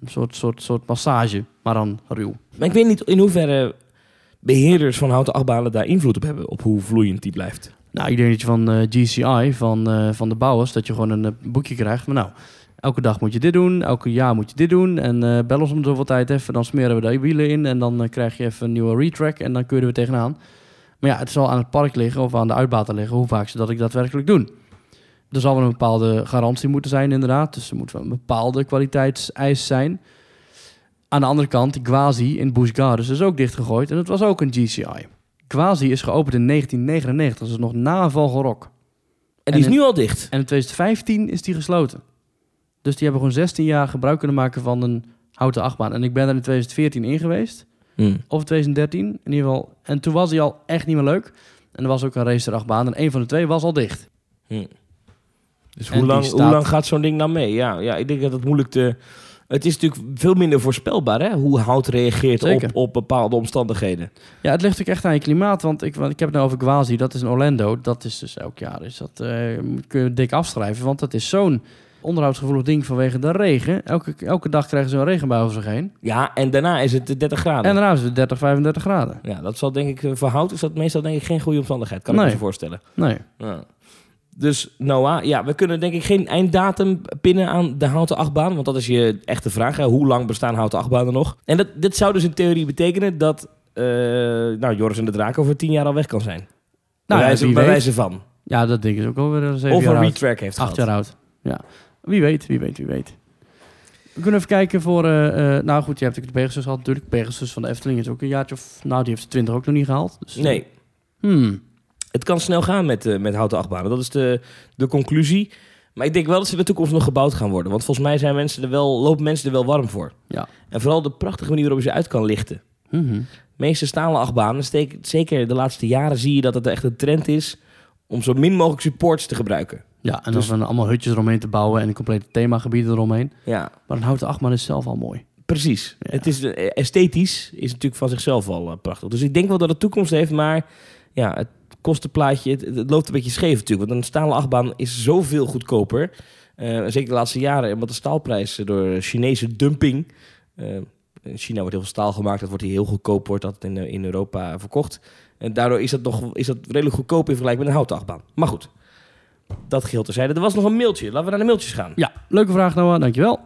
[SPEAKER 1] Een soort, soort, soort massage, maar dan ruw.
[SPEAKER 2] maar ik weet niet in hoeverre beheerders van houten achtbanen daar invloed op hebben. Op hoe vloeiend die blijft.
[SPEAKER 1] Nou, ik denk dat je van eh, GCI, van, eh, van de bouwers, dat je gewoon een eh, boekje krijgt. van nou, elke dag moet je dit doen, elke jaar moet je dit doen. En bel ons om zoveel tijd even, dan smeren we de wielen in. En dan krijg je even een nieuwe retrack en dan kun je er weer tegenaan. Maar ja, het zal aan het park liggen of aan de uitbater liggen hoe vaak ze dat ik daadwerkelijk doen. Er zal wel een bepaalde garantie moeten zijn inderdaad. Dus er moet wel een bepaalde kwaliteitseis zijn. Aan de andere kant, Gwazi in Busch Gardens is ook dichtgegooid. En het was ook een GCI. Gwazi is geopend in 1999, dus nog na Vogelrok.
[SPEAKER 2] En
[SPEAKER 1] En
[SPEAKER 2] die is
[SPEAKER 1] in-
[SPEAKER 2] nu al dicht.
[SPEAKER 1] En in 2015 is die gesloten. Dus die hebben gewoon 16 jaar gebruik kunnen maken van een houten achtbaan. En ik ben er in 2014 in geweest. Of 2013 in ieder geval. En toen was hij al echt niet meer leuk. En er was ook een racer achtbaan. En een van de twee was al dicht.
[SPEAKER 2] Hm. Dus hoe lang,
[SPEAKER 1] staat-
[SPEAKER 2] hoe lang gaat zo'n ding nou mee? Ja, ja, ik denk dat het moeilijk te... Het is natuurlijk veel minder voorspelbaar, hè? Hoe hout reageert op,
[SPEAKER 1] Zeker.
[SPEAKER 2] op bepaalde omstandigheden.
[SPEAKER 1] Ja, het ligt ook echt aan je klimaat. Want ik, want ik heb het nou over Gwazi. Dat is in Orlando. Dat is dus elk jaar. Is dat, eh, kun je dik afschrijven. Want dat is zo'n onderhoudsgevoelig ding vanwege de regen. Elke, elke dag krijgen ze een regenbui over zich heen.
[SPEAKER 2] Ja, en daarna is het 30 graden.
[SPEAKER 1] En daarna is het 30, 35 graden.
[SPEAKER 2] Ja, dat zal denk ik, eh, voor hout is dat meestal denk ik geen goede omstandigheid. Kan ik
[SPEAKER 1] Nee.
[SPEAKER 2] me zo voorstellen.
[SPEAKER 1] Nee.
[SPEAKER 2] Ja. Dus Noah, ja, we kunnen denk ik geen einddatum pinnen aan de houten achtbaan. Want dat is je echte vraag. Hè? Hoe lang bestaan houten achtbanen nog? En dat, dit zou dus in theorie betekenen dat eh, nou, Joris en de Draak over tien jaar al weg kan zijn.
[SPEAKER 1] Nou,
[SPEAKER 2] bij wijze, bij van.
[SPEAKER 1] Ja, dat denk ik ook alweer een zeven
[SPEAKER 2] Of een retrack heeft
[SPEAKER 1] Acht
[SPEAKER 2] gehad.
[SPEAKER 1] jaar oud. Ja. Wie weet, wie weet, wie weet. We kunnen even kijken voor... eh, eh, nou goed, je hebt de Pegasus gehad natuurlijk. Pegasus van de Efteling is ook een jaartje of... Nou, die heeft de 20 ook nog niet gehaald. Dus, eh,
[SPEAKER 2] Nee,
[SPEAKER 1] Hmm.
[SPEAKER 2] Het kan snel gaan met, eh, met houten achtbanen. Dat is de, de conclusie. Maar ik denk wel dat ze in de toekomst nog gebouwd gaan worden. Want volgens mij zijn mensen er wel, lopen mensen er wel warm voor.
[SPEAKER 1] Ja.
[SPEAKER 2] En vooral de prachtige manier waarop je ze uit kan lichten.
[SPEAKER 1] Mhm.
[SPEAKER 2] De meeste stalen achtbanen, steek- zeker de laatste jaren zie je dat het echt een trend is om zo min mogelijk supports te gebruiken.
[SPEAKER 1] Ja, en
[SPEAKER 2] Dus-
[SPEAKER 1] dan allemaal hutjes eromheen te bouwen en een complete themagebieden eromheen.
[SPEAKER 2] Ja,
[SPEAKER 1] Maar een houten achtbaan is zelf al mooi.
[SPEAKER 2] precies.
[SPEAKER 1] Ja.
[SPEAKER 2] Het is, eh, esthetisch is natuurlijk van zichzelf al eh, prachtig. Dus ik denk wel dat het toekomst heeft, maar ja, het kostenplaatje, het, het loopt een beetje scheef natuurlijk. Want een stalen achtbaan is zoveel goedkoper. Eh, zeker de laatste jaren, omdat de staalprijs door Chinese dumping... eh, in China wordt heel veel staal gemaakt, dat wordt hier heel goedkoop, wordt dat in, eh, in Europa verkocht. En daardoor is dat, nog, is dat redelijk goedkoop in vergelijking met een houten achtbaan. Maar goed, dat geheel terzijde. Er was nog een mailtje, laten we naar de mailtjes gaan.
[SPEAKER 1] Ja, leuke vraag Noah, dankjewel.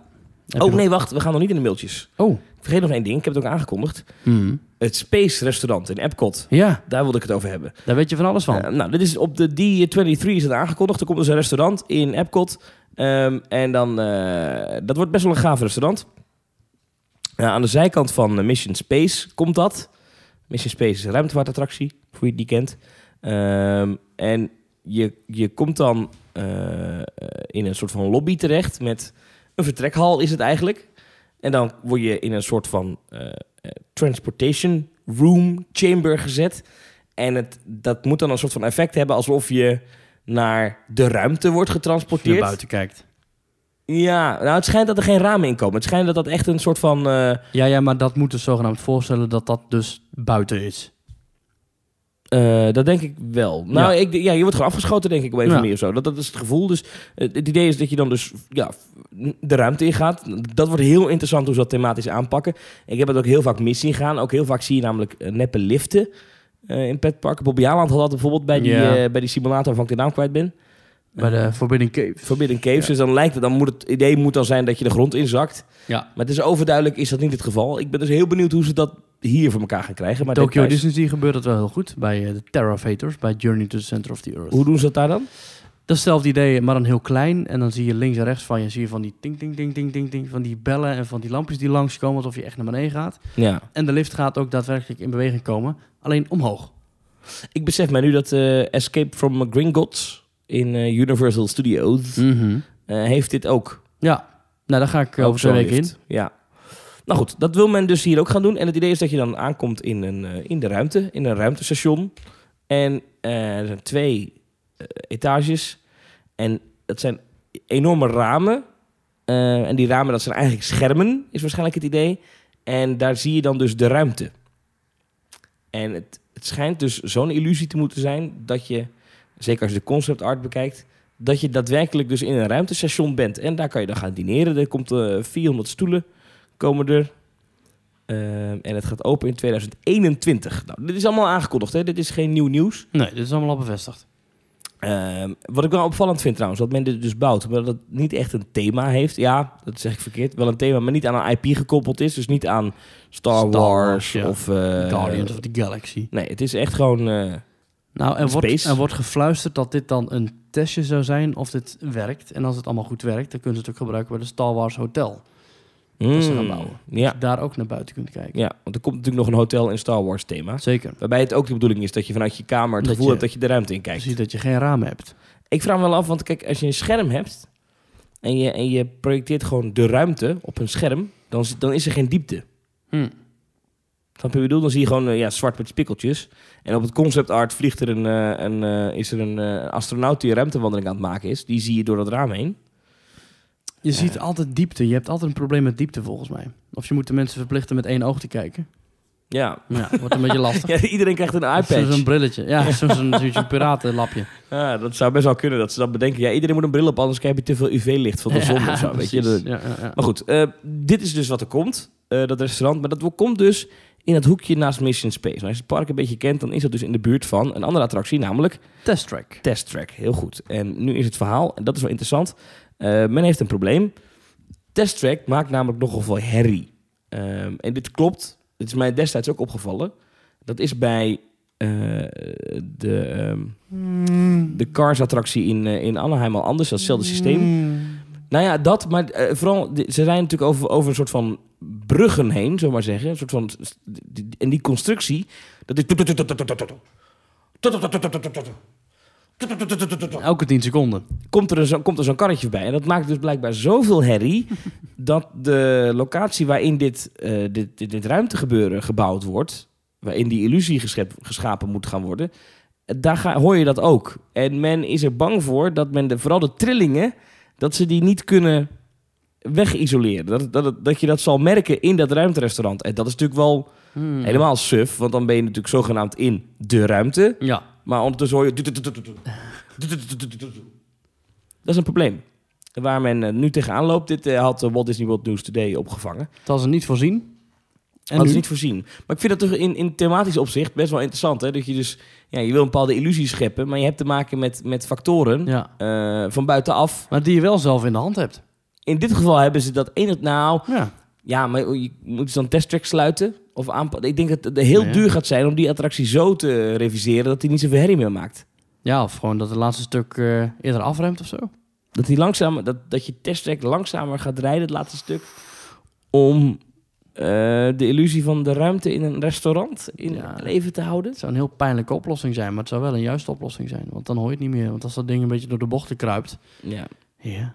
[SPEAKER 1] Heb
[SPEAKER 2] oh nee, wacht, we gaan nog niet in de mailtjes.
[SPEAKER 1] Oh.
[SPEAKER 2] Ik vergeet nog één ding, ik heb het ook aangekondigd.
[SPEAKER 1] Hmm.
[SPEAKER 2] Het Space Restaurant in Epcot.
[SPEAKER 1] Ja,
[SPEAKER 2] Daar wilde ik het over hebben.
[SPEAKER 1] daar weet je van alles van.
[SPEAKER 2] Eh, nou, dit is op de D23 is het aangekondigd. Er komt dus een restaurant in Epcot. Ehm, en dan, eh, dat wordt best wel een gaaf restaurant. Ja, aan de zijkant van eh, Mission Space komt dat. Mission Space is een ruimtevaartattractie, voor wie het niet kent. Ehm, en je, je komt dan in een soort van lobby terecht met een vertrekhal is het eigenlijk. En dan word je in een soort van transportation room chamber gezet. En het, dat moet dan een soort van effect hebben alsof je naar de ruimte wordt
[SPEAKER 1] Als je naar
[SPEAKER 2] getransporteerd.
[SPEAKER 1] buiten kijkt.
[SPEAKER 2] Ja, nou het schijnt dat er geen ramen in komen. Het schijnt dat dat echt een soort van... eh,
[SPEAKER 1] Ja, ja, maar dat moet dus zogenaamd voorstellen dat dat dus buiten is.
[SPEAKER 2] Eh, dat denk ik wel. Nou,
[SPEAKER 1] Ja.
[SPEAKER 2] ik, ja, je wordt gewoon afgeschoten, denk ik, op een
[SPEAKER 1] Ja.
[SPEAKER 2] manier of zo. Dat, dat is het gevoel. Dus eh, het idee is dat je dan dus ja, de ruimte ingaat. Dat wordt heel interessant hoe ze dat thematisch aanpakken. Ik heb het ook heel vaak mis zien gaan. Ook heel vaak zie je namelijk eh, neppe liften in petparken. Bobby Aland had dat bijvoorbeeld bij die,
[SPEAKER 1] Ja.
[SPEAKER 2] bij die simulator waarvan ik de naam kwijt ben.
[SPEAKER 1] Bij de Forbidden Cave.
[SPEAKER 2] Forbidden Caves. Dus dan lijkt het, dan moet het idee moet dan zijn dat je de grond inzakt.
[SPEAKER 1] Ja.
[SPEAKER 2] Maar het is overduidelijk is dat niet het geval. Ik ben dus heel benieuwd hoe ze dat hier voor elkaar gaan krijgen. Maar
[SPEAKER 1] Tokyo
[SPEAKER 2] details-
[SPEAKER 1] Disney gebeurt dat wel heel goed. Bij eh, de Terravators, bij Journey to the Center of the Earth.
[SPEAKER 2] Hoe doen ze dat daar dan?
[SPEAKER 1] Dat is hetzelfde idee, maar dan heel klein. En dan zie je links en rechts van je, zie je van die ting, ting, ting, ting, ting, ting, van die bellen en van die lampjes die langskomen, alsof je echt naar beneden gaat.
[SPEAKER 2] Ja.
[SPEAKER 1] En de lift gaat ook daadwerkelijk in beweging komen, alleen omhoog.
[SPEAKER 2] Ik besef mij nu dat eh, Escape from Gringotts in eh, Universal Studios
[SPEAKER 1] Mhm.
[SPEAKER 2] heeft dit ook.
[SPEAKER 1] Ja, nou daar ga ik over twee weken in.
[SPEAKER 2] Ja. Nou goed, dat wil men dus hier ook gaan doen. En het idee is dat je dan aankomt in, een, eh, in de ruimte, in een ruimtestation. En eh, er zijn twee eh, etages. En dat zijn enorme ramen. En die ramen, dat zijn eigenlijk schermen, is waarschijnlijk het idee. En daar zie je dan dus de ruimte. En het, het schijnt dus zo'n illusie te moeten zijn dat je, zeker als je de concept art bekijkt, dat je daadwerkelijk dus in een ruimtestation bent. En daar kan je dan gaan dineren. Er komt eh 400 stoelen komen er. Eh, en het gaat open in 2021. Nou, dit is allemaal aangekondigd, hè? Dit is geen nieuw nieuws.
[SPEAKER 1] Nee, dit is allemaal al bevestigd.
[SPEAKER 2] Ehm, wat ik wel opvallend vind trouwens, dat men dit dus bouwt, maar dat het niet echt een thema heeft. Ja, dat zeg ik verkeerd. Wel een thema, maar niet aan een IP gekoppeld is. Dus niet aan Star,
[SPEAKER 1] Star
[SPEAKER 2] Wars,
[SPEAKER 1] ja.
[SPEAKER 2] of... eh,
[SPEAKER 1] Guardians of the Galaxy.
[SPEAKER 2] Nee, het is echt gewoon... eh,
[SPEAKER 1] Nou, er wordt, er wordt gefluisterd dat dit dan een testje zou zijn of dit werkt. En als het allemaal goed werkt, dan kunnen ze het ook gebruiken bij de Star Wars Hotel. Dat ze gaan
[SPEAKER 2] mm,
[SPEAKER 1] bouwen.
[SPEAKER 2] Ja,
[SPEAKER 1] Dat je daar ook naar buiten kunt kijken.
[SPEAKER 2] ja, want er komt natuurlijk nog een hotel in Star Wars thema.
[SPEAKER 1] Zeker.
[SPEAKER 2] Waarbij het ook de bedoeling is dat je vanuit je kamer het
[SPEAKER 1] Dat
[SPEAKER 2] gevoel
[SPEAKER 1] je-
[SPEAKER 2] hebt dat je de ruimte in kijkt.
[SPEAKER 1] Precies dat je geen ramen hebt.
[SPEAKER 2] Ik vraag me wel af, want kijk, als je een scherm hebt en je, en je projecteert gewoon de ruimte op een scherm, dan, is- dan is er geen diepte.
[SPEAKER 1] Hm.
[SPEAKER 2] Snap je bedoel? Dan zie je gewoon eh, ja, zwart met spikkeltjes. En op het concept art vliegt er een, eh, een, eh, is er een astronaut die een ruimtewandeling aan het maken is. Die zie je door dat raam heen.
[SPEAKER 1] Je ziet altijd diepte. Je hebt altijd een probleem met diepte volgens mij. Of je moet de mensen verplichten met één oog te kijken.
[SPEAKER 2] Ja.
[SPEAKER 1] Ja, wordt een beetje lastig.
[SPEAKER 2] ja iedereen krijgt een
[SPEAKER 1] Of Zo'n
[SPEAKER 2] iPad.
[SPEAKER 1] brilletje. Ja, zo'n zo'n zo'n piratenlapje.
[SPEAKER 2] Ja, dat zou best wel kunnen dat ze dat bedenken. Ja, iedereen moet een bril op, anders krijg je te veel UV-licht van de zon
[SPEAKER 1] Ja,
[SPEAKER 2] of zo. Weet je? De-
[SPEAKER 1] ja.
[SPEAKER 2] Maar goed, eh, dit is dus wat er komt, eh, dat restaurant. Maar dat komt dus in het hoekje naast Mission Space. Nou, als je het park een beetje kent, dan is dat dus in de buurt van een andere attractie, namelijk
[SPEAKER 1] Test track.
[SPEAKER 2] Test Track. Heel goed. En nu is het verhaal, en dat is wel interessant. Eh, men heeft een probleem. Test Track maakt namelijk nogal veel herrie. Ehm, en dit klopt, dit is mij destijds ook opgevallen. Dat is bij eh, de, ehm, de Cars-attractie in, eh, in Anaheim al anders, datzelfde systeem. Nou ja, dat, maar vooral, ze rijden natuurlijk over, over een soort van bruggen heen, zullen we maar zeggen. Een soort van, en die constructie, dat is...
[SPEAKER 1] Elke 10 seconden.
[SPEAKER 2] Komt er, een zo, komt er zo'n karretje bij. En dat maakt dus blijkbaar zoveel herrie... dat de locatie waarin dit, eh, dit, dit, dit ruimtegebeuren gebouwd wordt... waarin die illusie geschep- geschapen moet gaan worden... daar ga, hoor je dat ook. En men is er bang voor dat men de, vooral de trillingen... dat ze die niet kunnen wegisoleren. Dat, dat, dat je dat zal merken in dat ruimterestaurant. En dat is natuurlijk wel
[SPEAKER 1] Hmm.
[SPEAKER 2] helemaal suf... want dan ben je natuurlijk zogenaamd in de ruimte...
[SPEAKER 1] Ja.
[SPEAKER 2] Maar ondertussen hoor je... Dat is een probleem. Waar men eh, nu tegenaan loopt, dit eh, had eh, Walt Disney World News Today opgevangen.
[SPEAKER 1] Het was er niet voorzien. En
[SPEAKER 2] dat is niet voorzien. Maar ik vind dat toch in, in thematisch opzicht best wel interessant. Hè? Dat je dus, ja, je wil een bepaalde illusie scheppen, maar je hebt te maken met, met factoren
[SPEAKER 1] Ja.
[SPEAKER 2] eh, van buitenaf.
[SPEAKER 1] Maar die je wel zelf in de hand hebt.
[SPEAKER 2] In dit geval hebben ze dat enig, nou,
[SPEAKER 1] Ja.
[SPEAKER 2] ja, maar je moet dan testtrack sluiten of aanpassen. Ik denk dat het heel
[SPEAKER 1] Ja.
[SPEAKER 2] duur gaat zijn om die attractie zo te reviseren dat hij niet zoveel herrie meer maakt.
[SPEAKER 1] Ja, of gewoon dat het laatste stuk eh, eerder afremt of zo.
[SPEAKER 2] Dat, hij langzamer, dat, dat je testtrack langzamer gaat rijden, het laatste stuk, om eh, de illusie van de ruimte in een restaurant in
[SPEAKER 1] Ja.
[SPEAKER 2] leven te houden.
[SPEAKER 1] Het zou een heel pijnlijke oplossing zijn, maar het zou wel een juiste oplossing zijn. Want dan hoor je het niet meer. Want als dat ding een beetje door de bochten kruipt.
[SPEAKER 2] Ja.
[SPEAKER 1] Ja.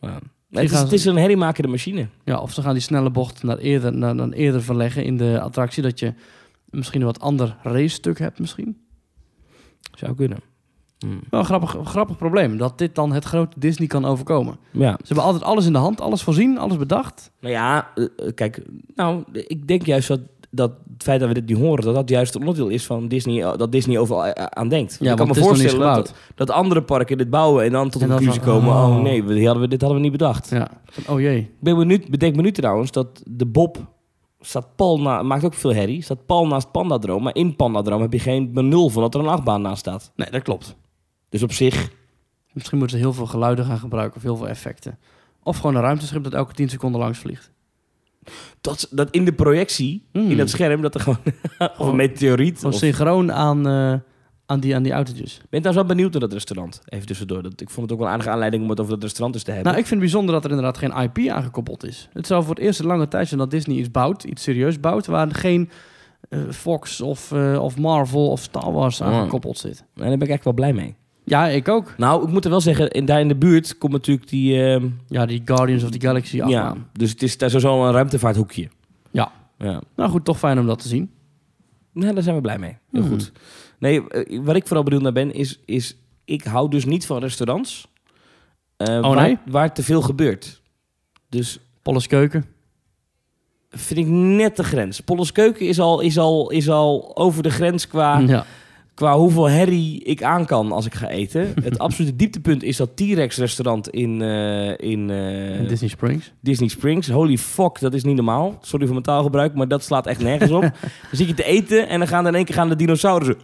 [SPEAKER 2] Ja. Het, is, het is een herriemakende machine.
[SPEAKER 1] Ja, of ze gaan die snelle bocht naar eerder, naar, naar eerder verleggen in de attractie. Dat je misschien een wat ander race-stuk hebt misschien.
[SPEAKER 2] Zou kunnen.
[SPEAKER 1] Wel een grappig, grappig probleem. Dat dit dan het grote Disney kan overkomen.
[SPEAKER 2] Ja.
[SPEAKER 1] Ze hebben altijd alles in de hand, alles voorzien, alles bedacht.
[SPEAKER 2] Nou ja, eh, eh, kijk, nou, ik denk juist dat, dat het feit dat we dit nu horen, dat dat juist een onderdeel is van Disney, eh, dat Disney overal eh, aan denkt.
[SPEAKER 1] Ja,
[SPEAKER 2] ik kan me
[SPEAKER 1] het
[SPEAKER 2] voorstellen dat, dat andere parken dit bouwen en dan tot
[SPEAKER 1] En
[SPEAKER 2] de
[SPEAKER 1] dan
[SPEAKER 2] conclusie
[SPEAKER 1] van,
[SPEAKER 2] komen, oh,
[SPEAKER 1] oh.
[SPEAKER 2] nee, we, hadden we, dit hadden we niet bedacht.
[SPEAKER 1] Ja. Oh jee.
[SPEAKER 2] Ik ben benieuwd, bedenk me nu trouwens dat de Bob staat pal na, maakt ook veel herrie, staat pal naast Pandadroom, maar in Pandadroom heb je geen benul van dat er een achtbaan naast staat.
[SPEAKER 1] Nee, dat klopt.
[SPEAKER 2] Dus op zich,
[SPEAKER 1] Misschien moeten ze heel veel geluiden gaan gebruiken of heel veel effecten. Of gewoon een ruimteschip dat elke 10 seconden langs vliegt.
[SPEAKER 2] Dat, dat in de projectie,
[SPEAKER 1] Mm.
[SPEAKER 2] in dat scherm, dat er gewoon, of een meteoriet,
[SPEAKER 1] Gewoon
[SPEAKER 2] of,
[SPEAKER 1] synchroon aan, eh, aan, die, aan die autootjes.
[SPEAKER 2] ben je trouwens wel benieuwd naar dat restaurant? Even tussendoor. Dat, ik vond het ook wel een aardige aanleiding om het over dat restaurant eens te hebben.
[SPEAKER 1] Nou, ik vind het bijzonder dat er inderdaad geen IP aangekoppeld is. Het zou voor het eerst in lange tijd zijn dat Disney iets bouwt, iets serieus bouwt, waar geen eh, Fox of, eh, of Marvel of Star Wars
[SPEAKER 2] Oh.
[SPEAKER 1] aangekoppeld zit.
[SPEAKER 2] En daar ben ik eigenlijk wel blij mee.
[SPEAKER 1] Ja, ik ook.
[SPEAKER 2] Nou, ik moet er wel zeggen, in, daar in de buurt komt natuurlijk die... ehm,
[SPEAKER 1] Ja, die Guardians of the Galaxy
[SPEAKER 2] ja,
[SPEAKER 1] afbaan.
[SPEAKER 2] dus het is daar sowieso een ruimtevaarthoekje.
[SPEAKER 1] Ja.
[SPEAKER 2] Ja.
[SPEAKER 1] Nou goed, toch fijn om dat te zien.
[SPEAKER 2] Nou, daar zijn we blij mee. Heel
[SPEAKER 1] Mhm.
[SPEAKER 2] goed. Nee, eh, waar ik vooral benieuwd naar ben, is... is ik hou dus niet van restaurants eh, waar,
[SPEAKER 1] nee?
[SPEAKER 2] waar te veel gebeurt. Dus
[SPEAKER 1] Polles Keuken.
[SPEAKER 2] vind ik net de grens. Polles Keuken is al, is al, is al over de grens qua...
[SPEAKER 1] ja.
[SPEAKER 2] Qua hoeveel herrie ik aan kan als ik ga eten. Het absolute dieptepunt is dat T-Rex restaurant in, eh, in eh,
[SPEAKER 1] En Disney Springs.
[SPEAKER 2] Disney Springs. Holy fuck, dat is niet normaal. Sorry voor mijn taalgebruik, maar dat slaat echt nergens op. dan zit je te eten en dan gaan er in één keer gaan de dinosaurussen...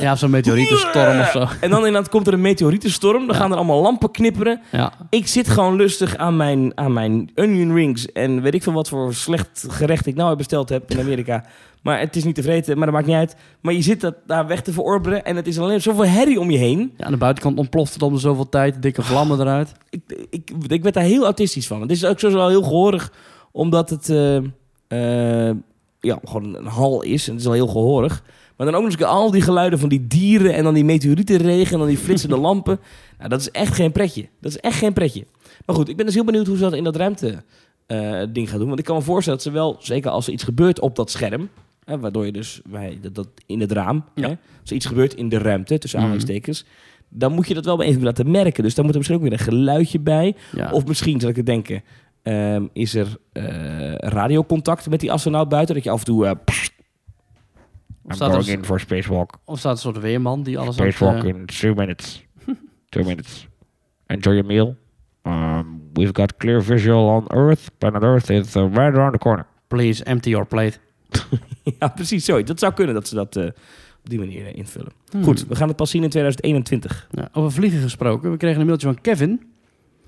[SPEAKER 1] Ja, zo'n meteorietenstorm of zo.
[SPEAKER 2] En dan inderdaad komt er een meteorietenstorm. Dan
[SPEAKER 1] Ja.
[SPEAKER 2] gaan er allemaal lampen knipperen.
[SPEAKER 1] Ja.
[SPEAKER 2] Ik zit gewoon lustig aan mijn, aan mijn onion rings. En weet ik veel wat voor slecht gerecht ik nou heb besteld heb in Amerika. Maar het is niet te vreten, maar dat maakt niet uit. Maar je zit dat daar weg te verorberen. En het is alleen zoveel herrie om je heen.
[SPEAKER 1] ja, aan de buitenkant ontploft het om zoveel tijd. Dikke vlammen eruit.
[SPEAKER 2] Ik, ik, ik werd daar heel autistisch van. Het is ook sowieso wel heel gehoorig. Omdat het eh, eh, ja, gewoon een hal is. En het is wel heel gehoorig. Maar dan ook nog eens al die geluiden van die dieren. En dan die meteorietenregen. En dan die flitsende lampen. Nou, dat is echt geen pretje. Dat is echt geen pretje. Maar goed, ik ben dus heel benieuwd hoe ze dat in dat ruimte eh, ding gaan doen. Want ik kan me voorstellen dat ze wel, zeker als er iets gebeurt op dat scherm. Hè, waardoor je dus bij dat, dat in het raam.
[SPEAKER 1] Ja.
[SPEAKER 2] Hè, als er iets gebeurt in de ruimte, tussen
[SPEAKER 1] Mhm.
[SPEAKER 2] aanhalingstekens. Dan moet je dat wel even laten merken. Dus daar moet er misschien ook weer een geluidje bij.
[SPEAKER 1] Ja.
[SPEAKER 2] Of misschien, zal ik het denken, ehm, is er eh, radiocontact met die astronaut buiten? Dat je af en toe... eh,
[SPEAKER 1] of, staat er,
[SPEAKER 2] in for spacewalk.
[SPEAKER 1] of staat een soort weerman die alles
[SPEAKER 2] Spacewalk
[SPEAKER 1] eh,
[SPEAKER 2] in two minutes. two minutes. Enjoy your meal. Um, we've got clear visual on Earth. Planet Earth is uh, right around the corner.
[SPEAKER 1] Please empty your plate.
[SPEAKER 2] ja, precies zo. Dat zou kunnen dat ze dat eh, op die manier eh, invullen.
[SPEAKER 1] Hmm.
[SPEAKER 2] Goed, we gaan het pas zien in 2021.
[SPEAKER 1] Ja, over vliegen gesproken. We kregen een mailtje van Kevin